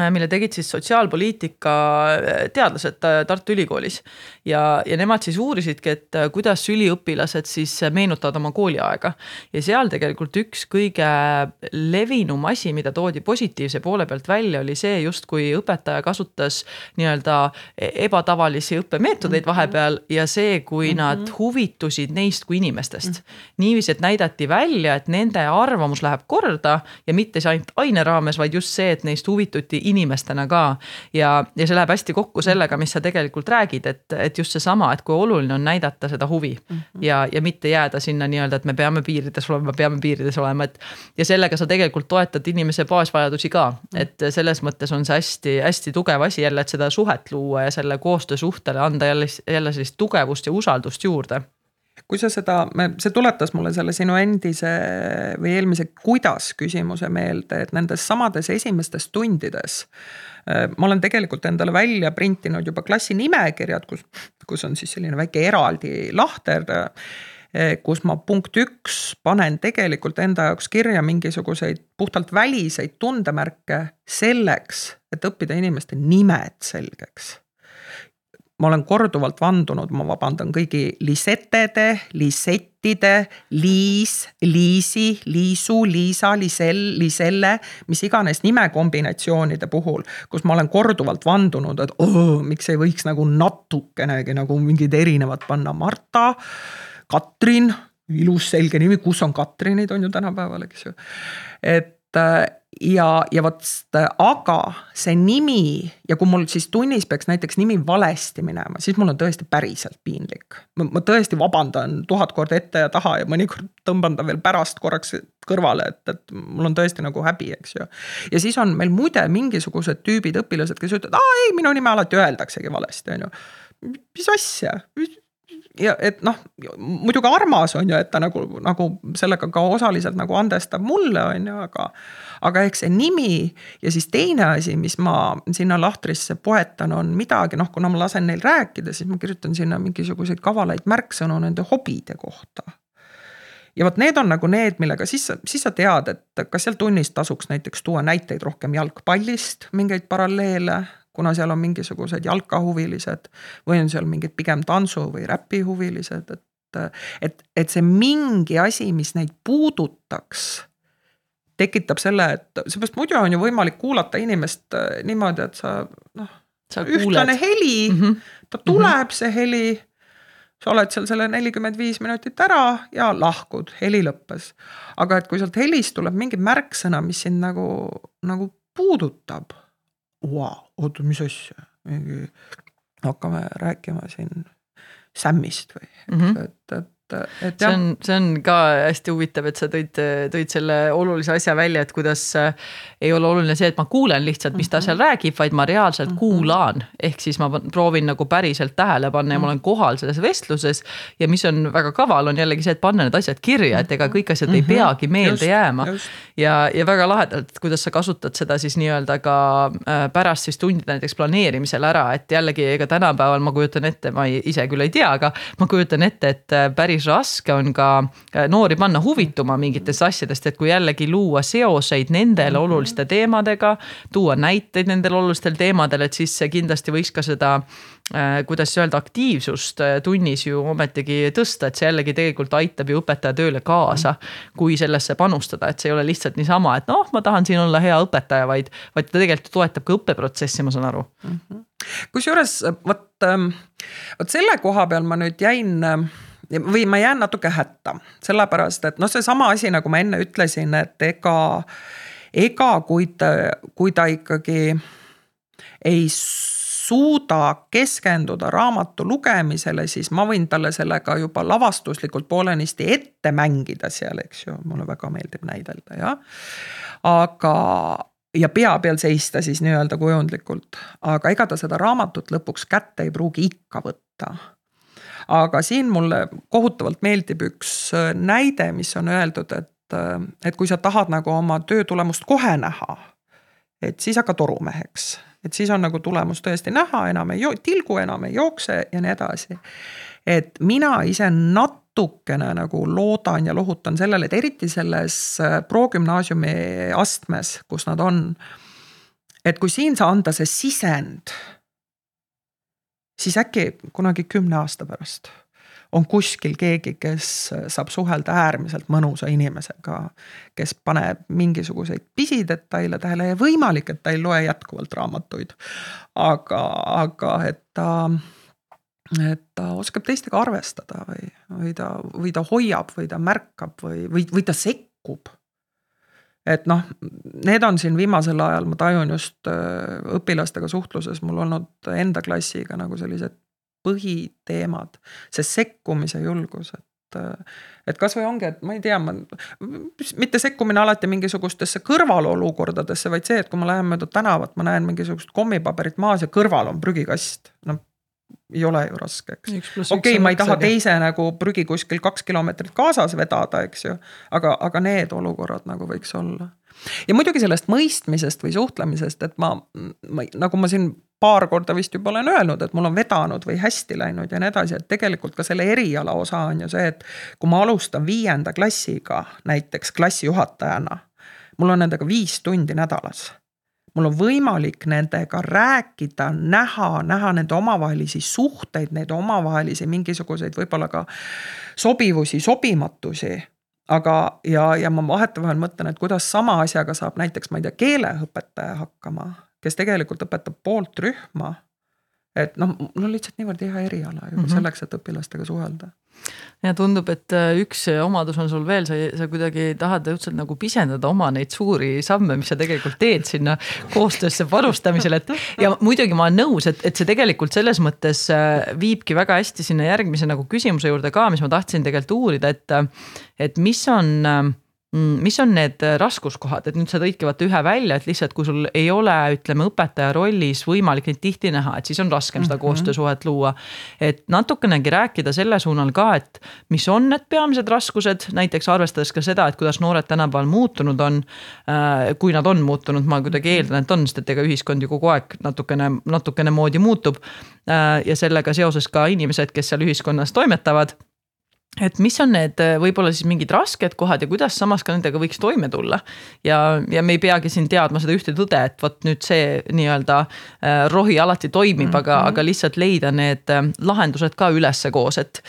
mille tegid siis sotsiaalpoliitika äh, teadlased äh, Tartu Ülikoolis. ja, ja nemad siis uurisidki, et kuidas üliõpilased siis meenutavad oma kooliaega. ja seal tegelikult üks kõige levinum asi, mida toodi positiivse poole pealt välja, oli see justkui õpetaja kasutas nii-öelda e-, ebatavalisi õppemeetodeid mhm. vahepeal ja see, kui mm -hmm. nad huvitusid neist kui inimestest mm. -hmm. niiviisi, et näidati välja, et nende arvamus läheb korda ja mitte see ainult aine raames, vaid just see, et neist huvituti inimestena ka. ja, ja see läheb hästi kokku sellega, mis sa tegelikult räägid, et, et just seesama, et kui oluline on näidata seda huvi mm. -hmm. ja, ja mitte jääda sinna nii-öelda, et me peame piirides olema, peame piirides olema, et. ja sellega sa tegelikult toetad inimese baasvajadusi ka, mhm. et selles mõttes on see hästi-hästi tugev asi jälle, et seda suhet luua ja selle koostöösuhtele anda jälle, jälle sellist tugevust ja usaldust juurde kui sa seda, see tuletas mulle selle sinu endise või eelmise kuidas küsimuse meelde, et nendes samades esimestes tundides. Äh, ma olen tegelikult endale välja printinud juba klassi nimekirjad, kus, kus on siis selline väike eraldi lahter äh, kus ma punkt üks panen tegelikult enda jaoks kirja mingisuguseid puhtalt väliseid tundemärke selleks, et õppida inimeste nimed selgeks ma olen korduvalt vandunud, ma vabandan kõigi lisetede, lisettide, liis, liisi, liisu, liisa, lisel, liselle, mis iganes nimekombinatsioonide puhul, kus ma olen korduvalt vandunud, et oh, miks ei võiks nagu natukenegi nagu mingid erinevad panna, Marta, Katrin, ilus selge nimi, kus on Katrinid, on ju tänapäeval, eks ju. et ja, ja vot, aga see nimi ja kui mul siis tunnis peaks näiteks nimi valesti minema, siis mul on tõesti päriselt piinlik. ma tõesti vabandan tuhat korda ette ja taha ja mõnikord tõmban ta veel pärast korraks kõrvale, et, et mul on tõesti nagu häbi, eks ju. ja siis on meil muide mingisugused tüübid, õpilased, kes ütlevad, aa ei, minu nime alati öeldaksegi valesti, on ju. mis asja, ja et noh, muidugi armas on ju, et ta nagu, nagu sellega ka osaliselt nagu andestab mulle, on ju, aga aga eks see nimi ja siis teine asi, mis ma sinna lahtrisse poetan, on midagi, noh, kuna ma lasen neil rääkida, siis ma kirjutan sinna mingisuguseid kavalaid märksõnu nende hobide kohta. Ja vot need on nagu need, millega siis siis sa tead, et kas seal tunnis tasuks näiteks tuua näiteid rohkem jalgpallist, mingeid paralleele, kuna seal on mingisugused jalkahuvilised või on seal mingid pigem tantsu või räpihuvilised, et et, et see mingi asi, mis neid puudutaks tekitab selle, et seepärast muidu on ju võimalik kuulata inimest äh, niimoodi, et sa noh, ühtlane heli mm, -hmm. ta tuleb mm, -hmm. see heli. sa oled seal selle nelikümmend viis minutit ära ja lahkud, heli lõppes. aga et kui sealt helist tuleb mingi märksõna, mis sind nagu, nagu puudutab. Oota, mis asja, mingi hakkame rääkima siin Sämmist või mm, -hmm. et, et et, et see on, see on ka hästi huvitav, et sa tõid, tõid selle olulise asja välja, et kuidas äh, ei ole oluline see, et ma kuulen lihtsalt, mis ta seal mhm. räägib, vaid ma reaalselt mm -hmm. kuulan. ehk siis ma proovin nagu päriselt tähele panna ja ma olen kohal selles vestluses. ja mis on väga kaval, on jällegi see, et panna need asjad kirja, et ega kõik asjad mm -hmm. ei mhm. peagi meelde just, jääma. ja, ja väga lahedalt, kuidas sa kasutad seda siis nii-öelda ka äh, pärast siis tundide näiteks planeerimisel ära, et jällegi ega tänapäeval ma kujutan ette, ma ei, ise küll ei tea, aga ma kujutan ette, et äh, päris päris raske on ka äh, noori panna huvituma mingitest asjadest, et kui jällegi luua seoseid nendele mhm. oluliste teemadega. tuua näiteid nendel olulistel teemadel, et siis see kindlasti võiks ka seda äh, kuidas öelda, aktiivsust äh, tunnis ju ometigi tõsta, et see jällegi tegelikult aitab ju õpetaja tööle kaasa. kui sellesse panustada, et see ei ole lihtsalt niisama, et noh, ma tahan siin olla hea õpetaja, vaid, vaid ta tegelikult toetab ka õppeprotsessi, ma saan aru mm -hmm.. kusjuures vot, ähm, vot selle koha peal ma nüüd jäin või ma jään natuke hätta, sellepärast et noh, seesama asi, nagu ma enne ütlesin, et ega, ega kui ta, kui ta ikkagi ei suuda keskenduda raamatu lugemisele, siis ma võin talle sellega juba lavastuslikult poolenisti ette mängida seal, eks ju, mulle väga meeldib näidelda, jah. aga, ja pea peal seista siis nii-öelda kujundlikult, aga ega ta seda raamatut lõpuks kätte ei pruugi ikka võtta aga siin mulle kohutavalt meeldib üks äh, näide, mis on öeldud, et, äh, et kui sa tahad nagu oma töö tulemust kohe näha, et siis hakka torumeheks, et siis on nagu tulemus tõesti näha, enam ei tilgu, enam ei jookse ja nii edasi. et mina ise natukene nagu loodan ja lohutan sellele, et eriti selles äh, progümnaasiumi astmes, kus nad on. et kui siin sa anda see sisend siis äkki kunagi kümne aasta pärast on kuskil keegi, kes saab suhelda äärmiselt mõnusa inimesega, kes paneb mingisuguseid pisidetaile tähele ja võimalik, et ta ei loe jätkuvalt raamatuid. aga, aga et ta, et ta oskab teistega arvestada või, või ta, või ta hoiab või ta märkab või, või, või ta sekkub et noh, need on siin viimasel ajal, ma tajun just äh, õpilastega suhtluses mul olnud enda klassiga nagu sellised põhiteemad, see sekkumise julgus, et äh, et kasvõi ongi, et ma ei tea, ma mitte sekkumine alati mingisugustesse kõrvalolukordadesse, vaid see, et kui ma lähen mööda tänavat, ma näen mingisugust kommipaberit maas ja kõrval on prügikast, noh ei ole ju raske, eks. okei ma ei taha teise nagu prügi kuskil kaks kilomeetrit kaasas vedada, eks ju. aga, aga need olukorrad nagu võiks olla. ja muidugi sellest mõistmisest või suhtlemisest, et ma, ma, nagu ma siin paar korda vist juba olen öelnud, et mul on vedanud või hästi läinud ja nii edasi, et tegelikult ka selle eriala osa on ju see, et kui ma alustan viienda klassiga näiteks klassijuhatajana, mul on nendega viis tundi nädalas mul on võimalik nendega rääkida, näha, näha nende omavahelisi suhteid, neid omavahelisi mingisuguseid võib-olla ka sobivusi, sobimatusi aga, ja, ja ma vahetevahel mõtlen, et kuidas sama asjaga saab näiteks, ma ei tea, keeleõpetaja hakkama kes tegelikult õpetab poolt rühma. Et noh, mul on lihtsalt niivõrd hea eriala juba mm -hmm. selleks, et õpilastega suhelda ja tundub, et äh, üks omadus on sul veel, sa, sa kuidagi tahad õudselt nagu pisendada oma neid suuri samme, mis sa tegelikult teed sinna koostöösse panustamisel, et. ja muidugi ma olen nõus, et, et see tegelikult selles mõttes äh, viibki väga hästi sinna järgmise nagu küsimuse juurde ka, mis ma tahtsin tegelikult uurida, et. et mis on mis on need äh, raskuskohad, et nüüd sa tõidki vaata ühe välja, et lihtsalt kui sul ei ole, ütleme õpetaja rollis võimalik neid tihti näha, et siis on raskem seda mm -hmm. koostöösuhet luua. et natukenegi rääkida selle suunal ka, et mis on need peamised raskused, näiteks arvestades ka seda, et kuidas noored tänapäeval muutunud on. Äh, kui nad on muutunud, ma kuidagi eeldan, et on, sest et ega ühiskond ju kogu aeg natukene, natukene moodi muutub. Äh, ja sellega seoses ka inimesed, kes seal ühiskonnas toimetavad et mis on need äh, võib-olla siis mingid rasked kohad ja kuidas samas ka nendega võiks toime tulla. ja, ja me ei peagi siin teadma seda ühte tõde, et vot nüüd see nii-öelda äh, rohi alati toimib mm, -hmm. aga, aga lihtsalt leida need äh, lahendused ka ülesse koos, et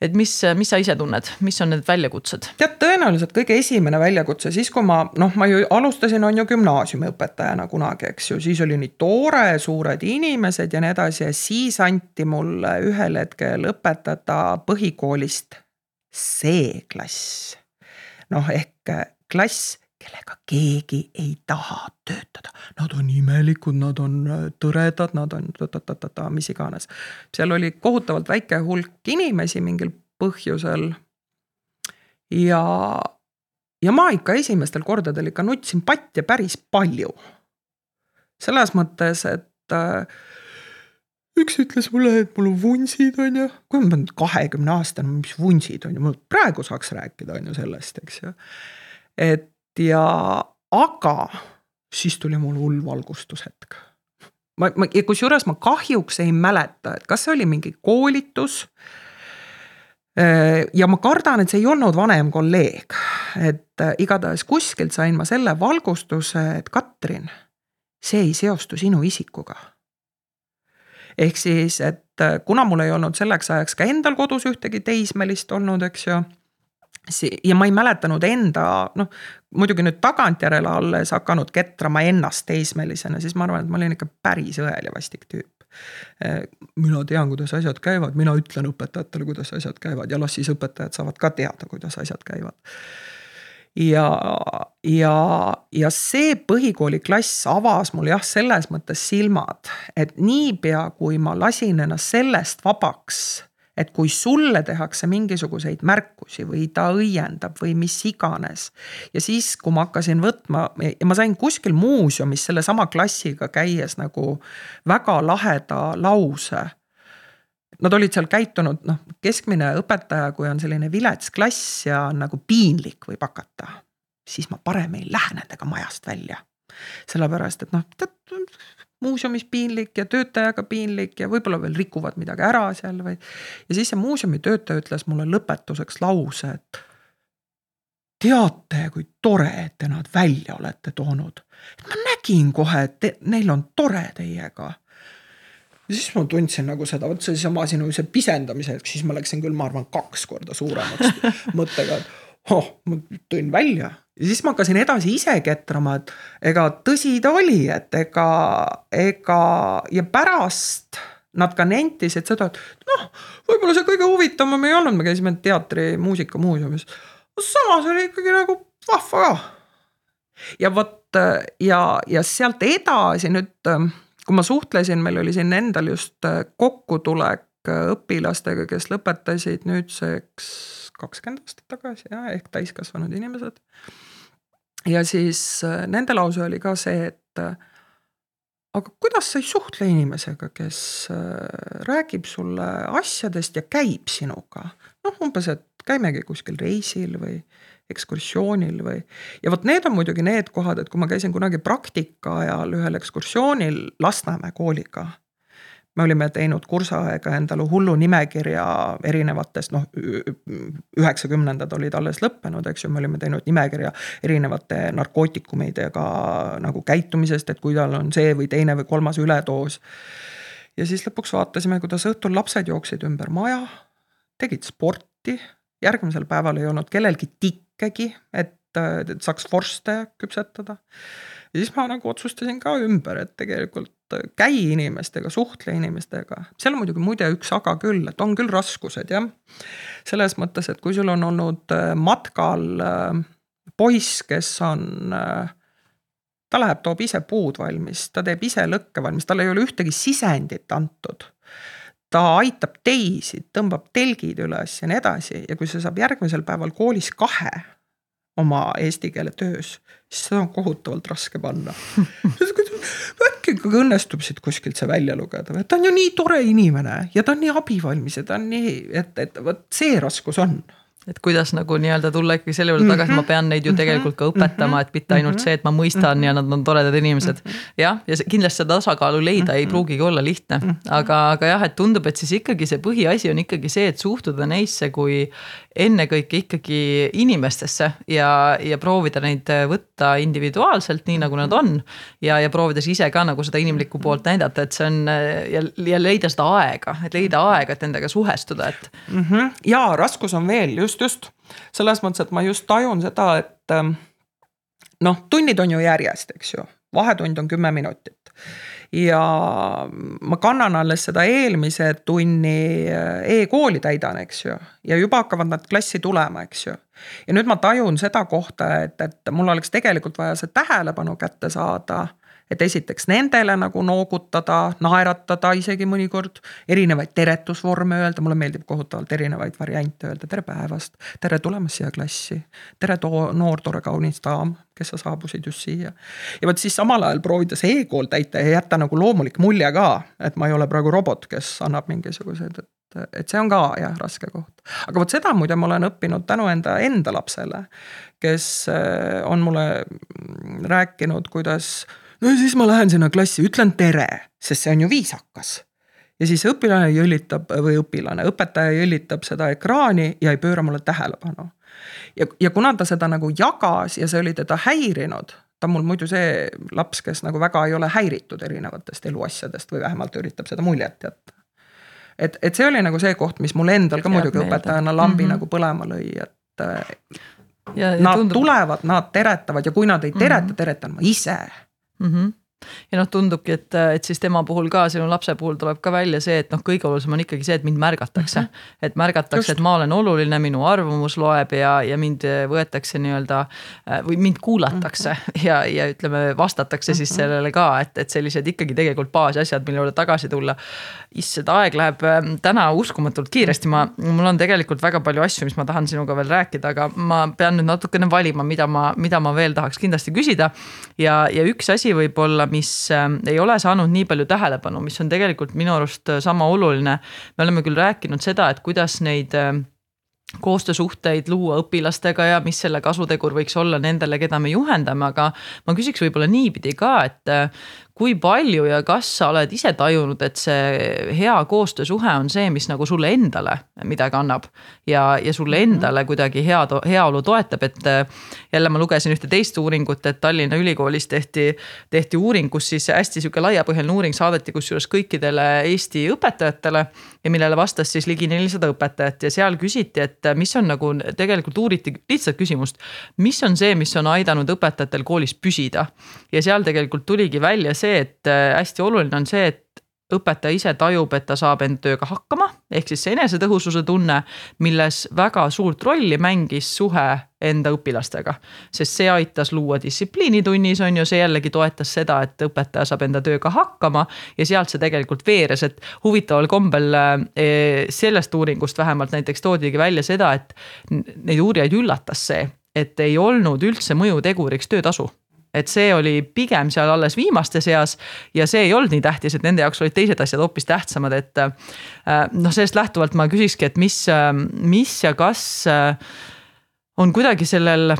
et mis, mis sa ise tunned, mis on need väljakutsed? tead, tõenäoliselt kõige esimene väljakutse siis, kui ma noh, ma ju alustasin, on ju gümnaasiumiõpetajana kunagi, eks ju, siis oli nii tore, suured inimesed ja nii edasi ja siis anti mulle ühel hetkel õpetada põhikoolist C-klass. noh, ehk klass kellega keegi ei taha töötada. Nad on imelikud, nad on äh, tõredad, nad on ta-ta-ta-ta, mis iganes. seal oli kohutavalt väike hulk inimesi mingil põhjusel. ja, ja ma ikka esimestel kordadel ikka nutsin patja päris palju. selles mõttes, et äh, üks ütles mulle, et mul on vunsid, on ju. kui ma olen kahekümne aastane, mis vunsid on ju, ma praegu saaks rääkida, on ju sellest, eks ju. et ja aga siis tuli mul hull valgustushetk. ma, ma kusjuures ma kahjuks ei mäleta, et kas see oli mingi koolitus. Äh, ja ma kardan, et see ei olnud vanem kolleeg, et äh, igatahes kuskilt sain ma selle valgustuse, et Katrin, see ei seostu sinu isikuga ehk siis, et äh, kuna mul ei olnud selleks ajaks ka endal kodus ühtegi teismelist olnud, eks ju ja ma ei mäletanud enda, noh muidugi nüüd tagantjärele alles hakanud ketrama ennast teismelisena, siis ma arvan, et ma olin ikka päris õel ja vastik tüüp. mina tean, kuidas asjad käivad, mina ütlen õpetajatele, kuidas asjad käivad ja las siis õpetajad saavad ka teada, kuidas asjad käivad. ja, ja, ja see põhikooliklass avas mul jah, selles mõttes silmad, et niipea kui ma lasin ennast sellest vabaks et kui sulle tehakse mingisuguseid märkusi või ta õiendab või mis iganes. ja siis, kui ma hakkasin võtma ja ma sain kuskil muuseumis sellesama klassiga käies nagu väga laheda lause. Nad olid seal käitunud, noh, keskmine õpetaja, kui on selline vilets klass ja on nagu piinlik võib hakata, siis ma parem ei lähe nendega majast välja sellepärast et noh, muuseumis piinlik ja töötajaga piinlik ja võib-olla veel rikuvad midagi ära seal või. ja siis see muuseumi töötaja ütles mulle lõpetuseks lause, et. teate, kui tore, et te nad välja olete toonud. ma nägin kohe, et te, neil on tore teiega. ja siis ma tundsin nagu seda, vot seesama sinu see pisendamise hetk, siis ma läksin küll, ma arvan, kaks korda suuremaks mõttega, et oh, ma tõin välja ja siis ma hakkasin edasi ise ketrama, et ega tõsi ta oli, et ega, ega ja pärast nad ka nentisid seda, et noh, võib-olla see kõige huvitavam ei olnud, me käisime teatri muusikamuuseumis. samas oli ikkagi nagu vahva ka. ja vot ja, ja sealt edasi nüüd, kui ma suhtlesin, meil oli siin endal just kokkutulek õpilastega, kes lõpetasid nüüdseks kakskümmend aastat tagasi jah, ehk täiskasvanud inimesed. ja siis nende lause oli ka see, et aga kuidas sa ei suhtle inimesega, kes räägib sulle asjadest ja käib sinuga. noh, umbes, et käimegi kuskil reisil või ekskursioonil või. ja vot need on muidugi need kohad, et kui ma käisin kunagi praktika ajal ühel ekskursioonil Lasnamäe kooliga. Me olime teinud kursaega endale hullu nimekirja erinevatest, noh üheksakümnendad olid alles lõppenud, eks ju, me olime teinud nimekirja erinevate narkootikumidega nagu käitumisest, et kui tal on see või teine või kolmas üledoos. ja siis lõpuks vaatasime, kuidas õhtul lapsed jooksid ümber maja, tegid sporti järgmisel päeval ei olnud kellelgi tikkegi, et, et saaks vorste küpsetada. ja siis ma nagu otsustasin ka ümber, et tegelikult käi inimestega, suhtle inimestega. seal on muidugi muide üks aga küll, et on küll raskused jah. selles mõttes, et kui sul on olnud äh, matkal äh, poiss, kes on äh, ta läheb, toob ise puud valmis, ta teeb ise lõkke valmis, talle ei ole ühtegi sisendit antud ta aitab teisi, tõmbab telgid üles ja nii edasi ja kui see saab järgmisel päeval koolis kahe oma eesti keele töös, siis seda on kohutavalt raske panna äkki õnnestub siit kuskilt see välja lugeda, ta on ju nii tore inimene ja ta on nii abivalmis ja ta on nii, et, et vot see raskus on et kuidas nagu nii-öelda tulla ikkagi selle juurde tagasi, ma mhm. pean neid ju mhm. tegelikult ka õpetama, et mitte ainult mhm. see, et ma mõistan ja nad on toredad inimesed. jah, ja kindlasti seda tasakaalu leida ei pruugigi olla lihtne, aga, aga jah, et tundub, et siis ikkagi see põhiasi on ikkagi see, et suhtuda neisse kui ennekõike ikkagi inimestesse ja, ja proovida neid võtta individuaalselt, nii nagu nad on. ja, ja proovida siis ise ka nagu seda inimlikku poolt näidata, et see on ja, ja leida seda aega, et leida aega, et nendega suhestuda, et mm. -hmm. ja raskus on veel just, just selles mõttes, et ma just tajun seda, et ähm, noh, tunnid on ju järjest, eks ju, vahetund on kümme minutit ja ma kannan alles seda eelmise tunni äh, e-kooli täidan, eks ju. ja juba hakkavad nad klassi tulema, eks ju. ja nüüd ma tajun seda kohta, et, et mul oleks tegelikult vaja see tähelepanu kätte saada et esiteks nendele nagu noogutada, naeratada isegi mõnikord, erinevaid teretusvorme öelda, mulle meeldib kohutavalt erinevaid variante öelda, tere päevast, tere tulemast siia klassi. tere too noor tore kaunis daam, kes sa saabusid just siia. ja vot siis samal ajal proovida see e-kool täita ja jätta nagu loomulik mulje ka, et ma ei ole praegu robot, kes annab mingisuguseid, et et see on ka jah, raske koht. aga vot seda muide ma olen õppinud tänu enda, enda lapsele, kes äh, on mulle rääkinud, kuidas no siis ma lähen sinna klassi, ütlen tere, sest see on ju viisakas. ja siis õpilane jõllitab või õpilane, õpetaja jõllitab seda ekraani ja ei pööra mulle tähelepanu. ja, ja kuna ta seda nagu jagas ja see oli teda häirinud, ta on mul muidu see laps, kes nagu väga ei ole häiritud erinevatest eluasjadest või vähemalt üritab seda muljet jätta. et, et see oli nagu see koht, mis mul endal ka Jääb muidugi meelde. õpetajana lambi mm -hmm. nagu põlema lõi, et. Ja, ja nad tundub... tulevad, nad teretavad ja kui nad ei tereta mm, -hmm. teretan ma ise mm. Ja noh, tundubki, et, et siis tema puhul ka, sinu lapse puhul tuleb ka välja see, et noh, kõige olulisem on ikkagi see, et mind märgatakse mm. -hmm. et märgatakse, et ma olen oluline, minu arvamus loeb ja, ja mind võetakse nii-öelda või mind kuulatakse mm -hmm. ja, ja ütleme, vastatakse mm -hmm. siis mhm. sellele ka, et, et sellised ikkagi tegelikult baasasjad, mille juurde tagasi tulla. issand, aeg läheb ähm, täna uskumatult kiiresti, ma, mul on tegelikult väga palju asju, mis ma tahan sinuga veel rääkida, aga ma pean nüüd natukene valima, mida ma, mida ma veel tahaks kindlasti küsida. ja, ja üks asi võib-olla, mis ähm, ei ole saanud nii palju tähelepanu, mis on tegelikult minu arust äh, sama oluline. me oleme küll rääkinud seda, et kuidas neid ähm, koostöösuhteid luua õpilastega ja mis selle kasutegur võiks olla nendele, keda me juhendame, aga ma küsiks võib-olla niipidi ka, et äh, kui palju ja kas sa oled ise tajunud, et see hea koostöösuhe on see, mis nagu sulle endale midagi annab ja, ja sulle mhm. endale kuidagi hea, heaolu toetab, et jälle ma lugesin ühte teist uuringut, et Tallinna Ülikoolis tehti, tehti uuring, kus siis hästi sihuke laiapõhjaline uuring saadeti kusjuures kõikidele Eesti õpetajatele ja millele vastas siis ligi nelisada õpetajat ja seal küsiti, et mis on nagu tegelikult uuriti lihtsalt küsimust, mis on see, mis on aidanud õpetajatel koolis püsida ja seal tegelikult tuligi välja see, see, et äh, hästi oluline on see, et õpetaja ise tajub, et ta saab enda tööga hakkama, ehk siis see enesetõhususe tunne, milles väga suurt rolli mängis suhe enda õpilastega. sest see aitas luua distsipliini tunnis, on ju, see jällegi toetas seda, et õpetaja saab enda tööga hakkama ja sealt see tegelikult veeres, et huvitaval kombel eh, sellest uuringust vähemalt näiteks toodigi välja seda, et neid uurijaid üllatas see, et ei olnud üldse mõjuteguriks töötasu et see oli pigem seal alles viimaste seas ja see ei olnud nii tähtis, et nende jaoks olid teised asjad hoopis tähtsamad, et äh, noh, sellest lähtuvalt ma küsikski, et mis, äh, mis ja kas äh, on kuidagi sellel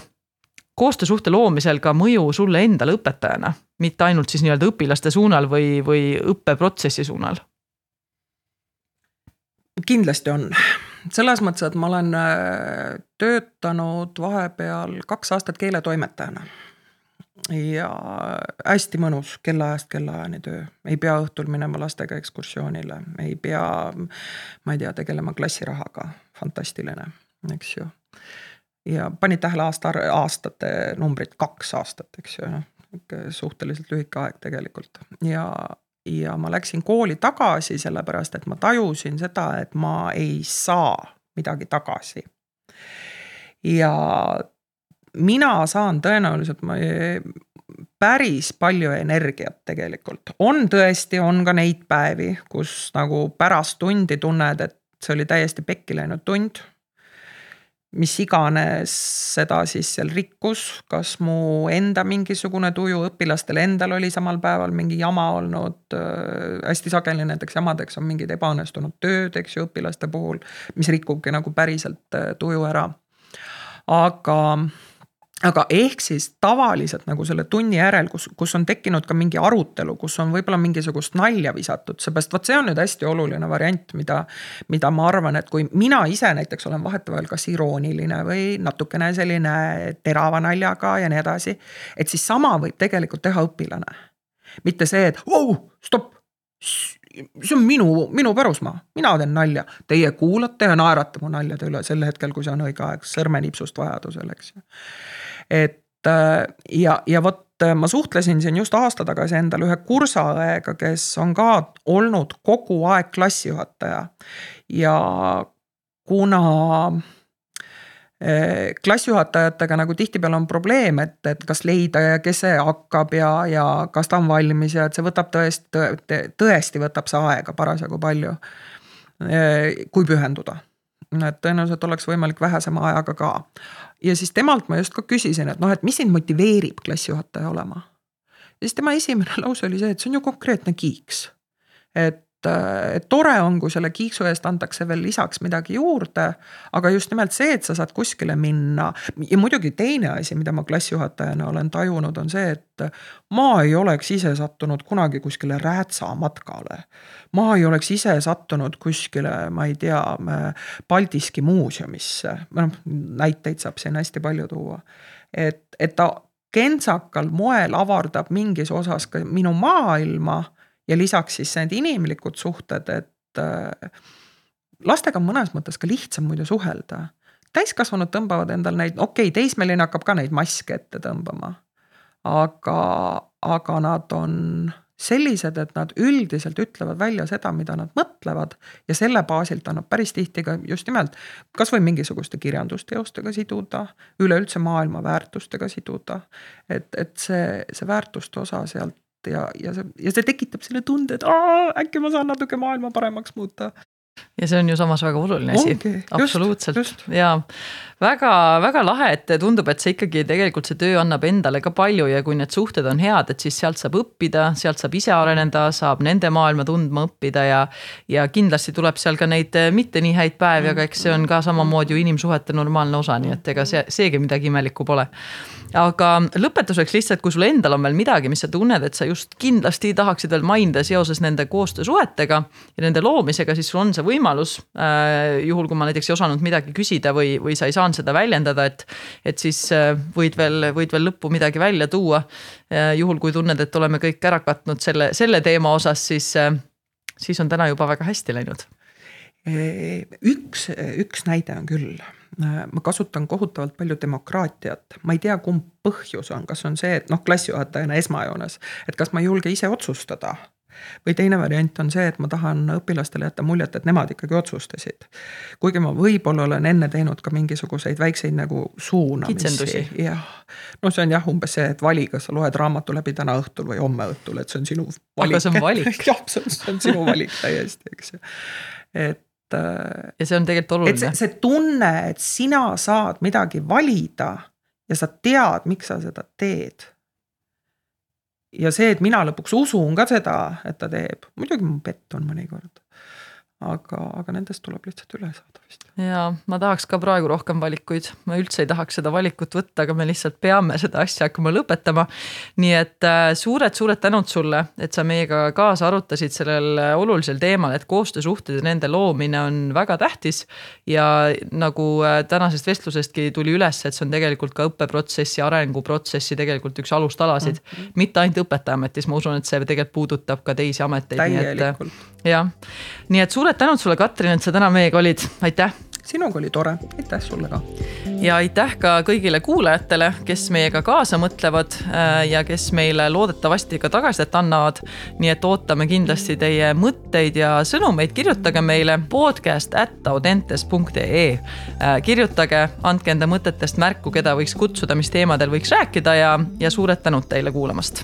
koostöösuhte loomisel ka mõju sulle endale õpetajana, mitte ainult siis nii-öelda õpilaste suunal või, või õppeprotsessi suunal? kindlasti on, selles mõttes, et ma olen töötanud vahepeal kaks aastat keeletoimetajana ja hästi mõnus kellaajast kellaajani töö, ei pea õhtul minema lastega ekskursioonile, ei pea, ma ei tea, tegelema klassirahaga, fantastiline, eks ju. ja panid tähele aasta, aastate numbrit, kaks aastat, eks ju, noh, suhteliselt lühike aeg tegelikult ja, ja ma läksin kooli tagasi, sellepärast et ma tajusin seda, et ma ei saa midagi tagasi. ja mina saan tõenäoliselt päris palju energiat tegelikult. on tõesti, on ka neid päevi, kus nagu pärast tundi tunned, et see oli täiesti pekki läinud tund. mis iganes seda siis seal rikkus, kas mu enda mingisugune tuju, õpilastel endal oli samal päeval mingi jama olnud äh,. hästi sageli nendeks jamadeks on mingid ebaõnnestunud tööd, eks ju, õpilaste puhul, mis rikubki nagu päriselt äh, tuju ära. aga aga ehk siis tavaliselt nagu selle tunni järel, kus, kus on tekkinud ka mingi arutelu, kus on võib-olla mingisugust nalja visatud, seepärast vot see on nüüd hästi oluline variant, mida. mida ma arvan, et kui mina ise näiteks olen vahetevahel kas irooniline või natukene selline terava naljaga ja nii edasi. et siis sama võib tegelikult teha õpilane. mitte see, et vau, stopp see on minu, minu pärusmaa, mina teen nalja, teie kuulate ja naerate mu naljade üle sel hetkel, kui see on õige aeg, sõrmenipsust vajadusel, eks ju et äh, ja, ja vot äh, ma suhtlesin siin just aasta tagasi endale ühe kursaõega, kes on ka olnud kogu aeg klassijuhataja. ja kuna äh, klassijuhatajatega nagu tihtipeale on probleem, et, et kas leida ja kes see hakkab ja, ja kas ta on valmis ja et see võtab tõesti, tõesti võtab see aega parasjagu palju. kui pühenduda, et tõenäoliselt oleks võimalik vähesema ajaga ka ja siis temalt ma just ka küsisin, et noh, et mis sind motiveerib klassijuhataja olema. ja siis tema esimene lause oli see, et see on ju konkreetne kiiks. et et, tore on, kui selle kiiksu eest antakse veel lisaks midagi juurde. aga just nimelt see, et sa saad kuskile minna ja muidugi teine asi, mida ma klassijuhatajana olen tajunud, on see, et ma ei oleks ise sattunud kunagi kuskile räätsa matkale. ma ei oleks ise sattunud kuskile, ma ei tea, Paldiski muuseumisse, noh näiteid saab siin hästi palju tuua. et, et ta kentsakal moel avardab mingis osas ka minu maailma ja lisaks siis need inimlikud suhted, et äh, lastega on mõnes mõttes ka lihtsam muidu suhelda. täiskasvanud tõmbavad endal neid, okei okay,, teismeline hakkab ka neid maske ette tõmbama. aga, aga nad on sellised, et nad üldiselt ütlevad välja seda, mida nad mõtlevad. ja selle baasilt annab päris tihti ka just nimelt kasvõi mingisuguste kirjandusteostega siduda, üleüldse maailma väärtustega siduda. et, et see, see väärtuste osa sealt ja, ja see, ja see tekitab selle tunde, et aa, äkki ma saan natuke maailma paremaks muuta. Ja see on ju samas väga oluline asi, absoluutselt. ja väga-väga lahe, et tundub, et see ikkagi tegelikult see töö annab endale ka palju ja kui need suhted on head, et siis sealt saab õppida, sealt saab ise areneda, saab nende maailma tundma õppida ja. ja kindlasti tuleb seal ka neid mitte nii häid päevi, aga eks see on ka samamoodi ju inimsuhete normaalne osa, nii et ega see, seegi midagi imelikku pole aga lõpetuseks lihtsalt, kui sul endal on veel midagi, mis sa tunned, et sa just kindlasti tahaksid veel mainida seoses nende koostöösuhetega ja nende loomisega, siis sul on see võimalus äh,. juhul, kui ma näiteks ei osanud midagi küsida või, või sa ei saanud seda väljendada, et, et siis äh, võid veel, võid veel lõppu midagi välja tuua äh,. juhul, kui tunned, et oleme kõik ära katnud selle, selle teema osas, siis, siis on täna juba väga hästi läinud. üks, üks näide on küll ma kasutan kohutavalt palju demokraatiat, ma ei tea, kumb põhjus on, kas on see, et noh, klassijuhatajana esmajoones, et kas ma ei julge ise otsustada? Või teine variant on see, et ma tahan õpilastele jätta muljet, et nemad ikkagi otsustasid. kuigi ma võib-olla olen enne teinud ka mingisuguseid väikseid nagu suunamisi. jah, no see on jah, umbes see, et vali, kas sa loed raamatu läbi täna õhtul või homme õhtul, et see on sinu valik. aga see on valik. jah, see on, sinu valik täiesti, eks ju, et äh, ja see on tegelikult oluline. see, see tunne, et sina saad midagi valida ja sa tead, miks sa seda teed ja see, et mina lõpuks usun ka seda, et ta teeb, muidugi ma petun mõnikord aga, aga nendest tuleb lihtsalt üle saada vist. ja ma tahaks ka praegu rohkem valikuid, ma üldse ei tahaks seda valikut võtta, aga me lihtsalt peame seda asja hakkama lõpetama. nii et suured-suured äh, tänud sulle, et sa meiega kaasa arutasid sellel olulisel teemal, et koostöösuhted ja nende loomine on väga tähtis. ja nagu äh, tänasest vestlusestki tuli üles, et see on tegelikult ka õppeprotsessi, arenguprotsessi tegelikult üks alustalasid mm. -hmm. mitte ainult õpetajaametis, ma usun, et see tegelikult puudutab ka teisi ameteid. täielikult. Jah, nii et suur suured tänud sulle, Katrin, et sa täna meiega olid, aitäh. sinuga oli tore, aitäh sulle ka. ja aitäh ka kõigile kuulajatele, kes meiega kaasa mõtlevad äh, ja kes meile loodetavasti ka tagasisidet annavad. nii et ootame kindlasti teie mõtteid ja sõnumeid, kirjutage meile podcast at audentes.ee. Äh, kirjutage, andke enda mõtetest märku, keda võiks kutsuda, mis teemadel võiks rääkida ja, ja suured tänud teile kuulamast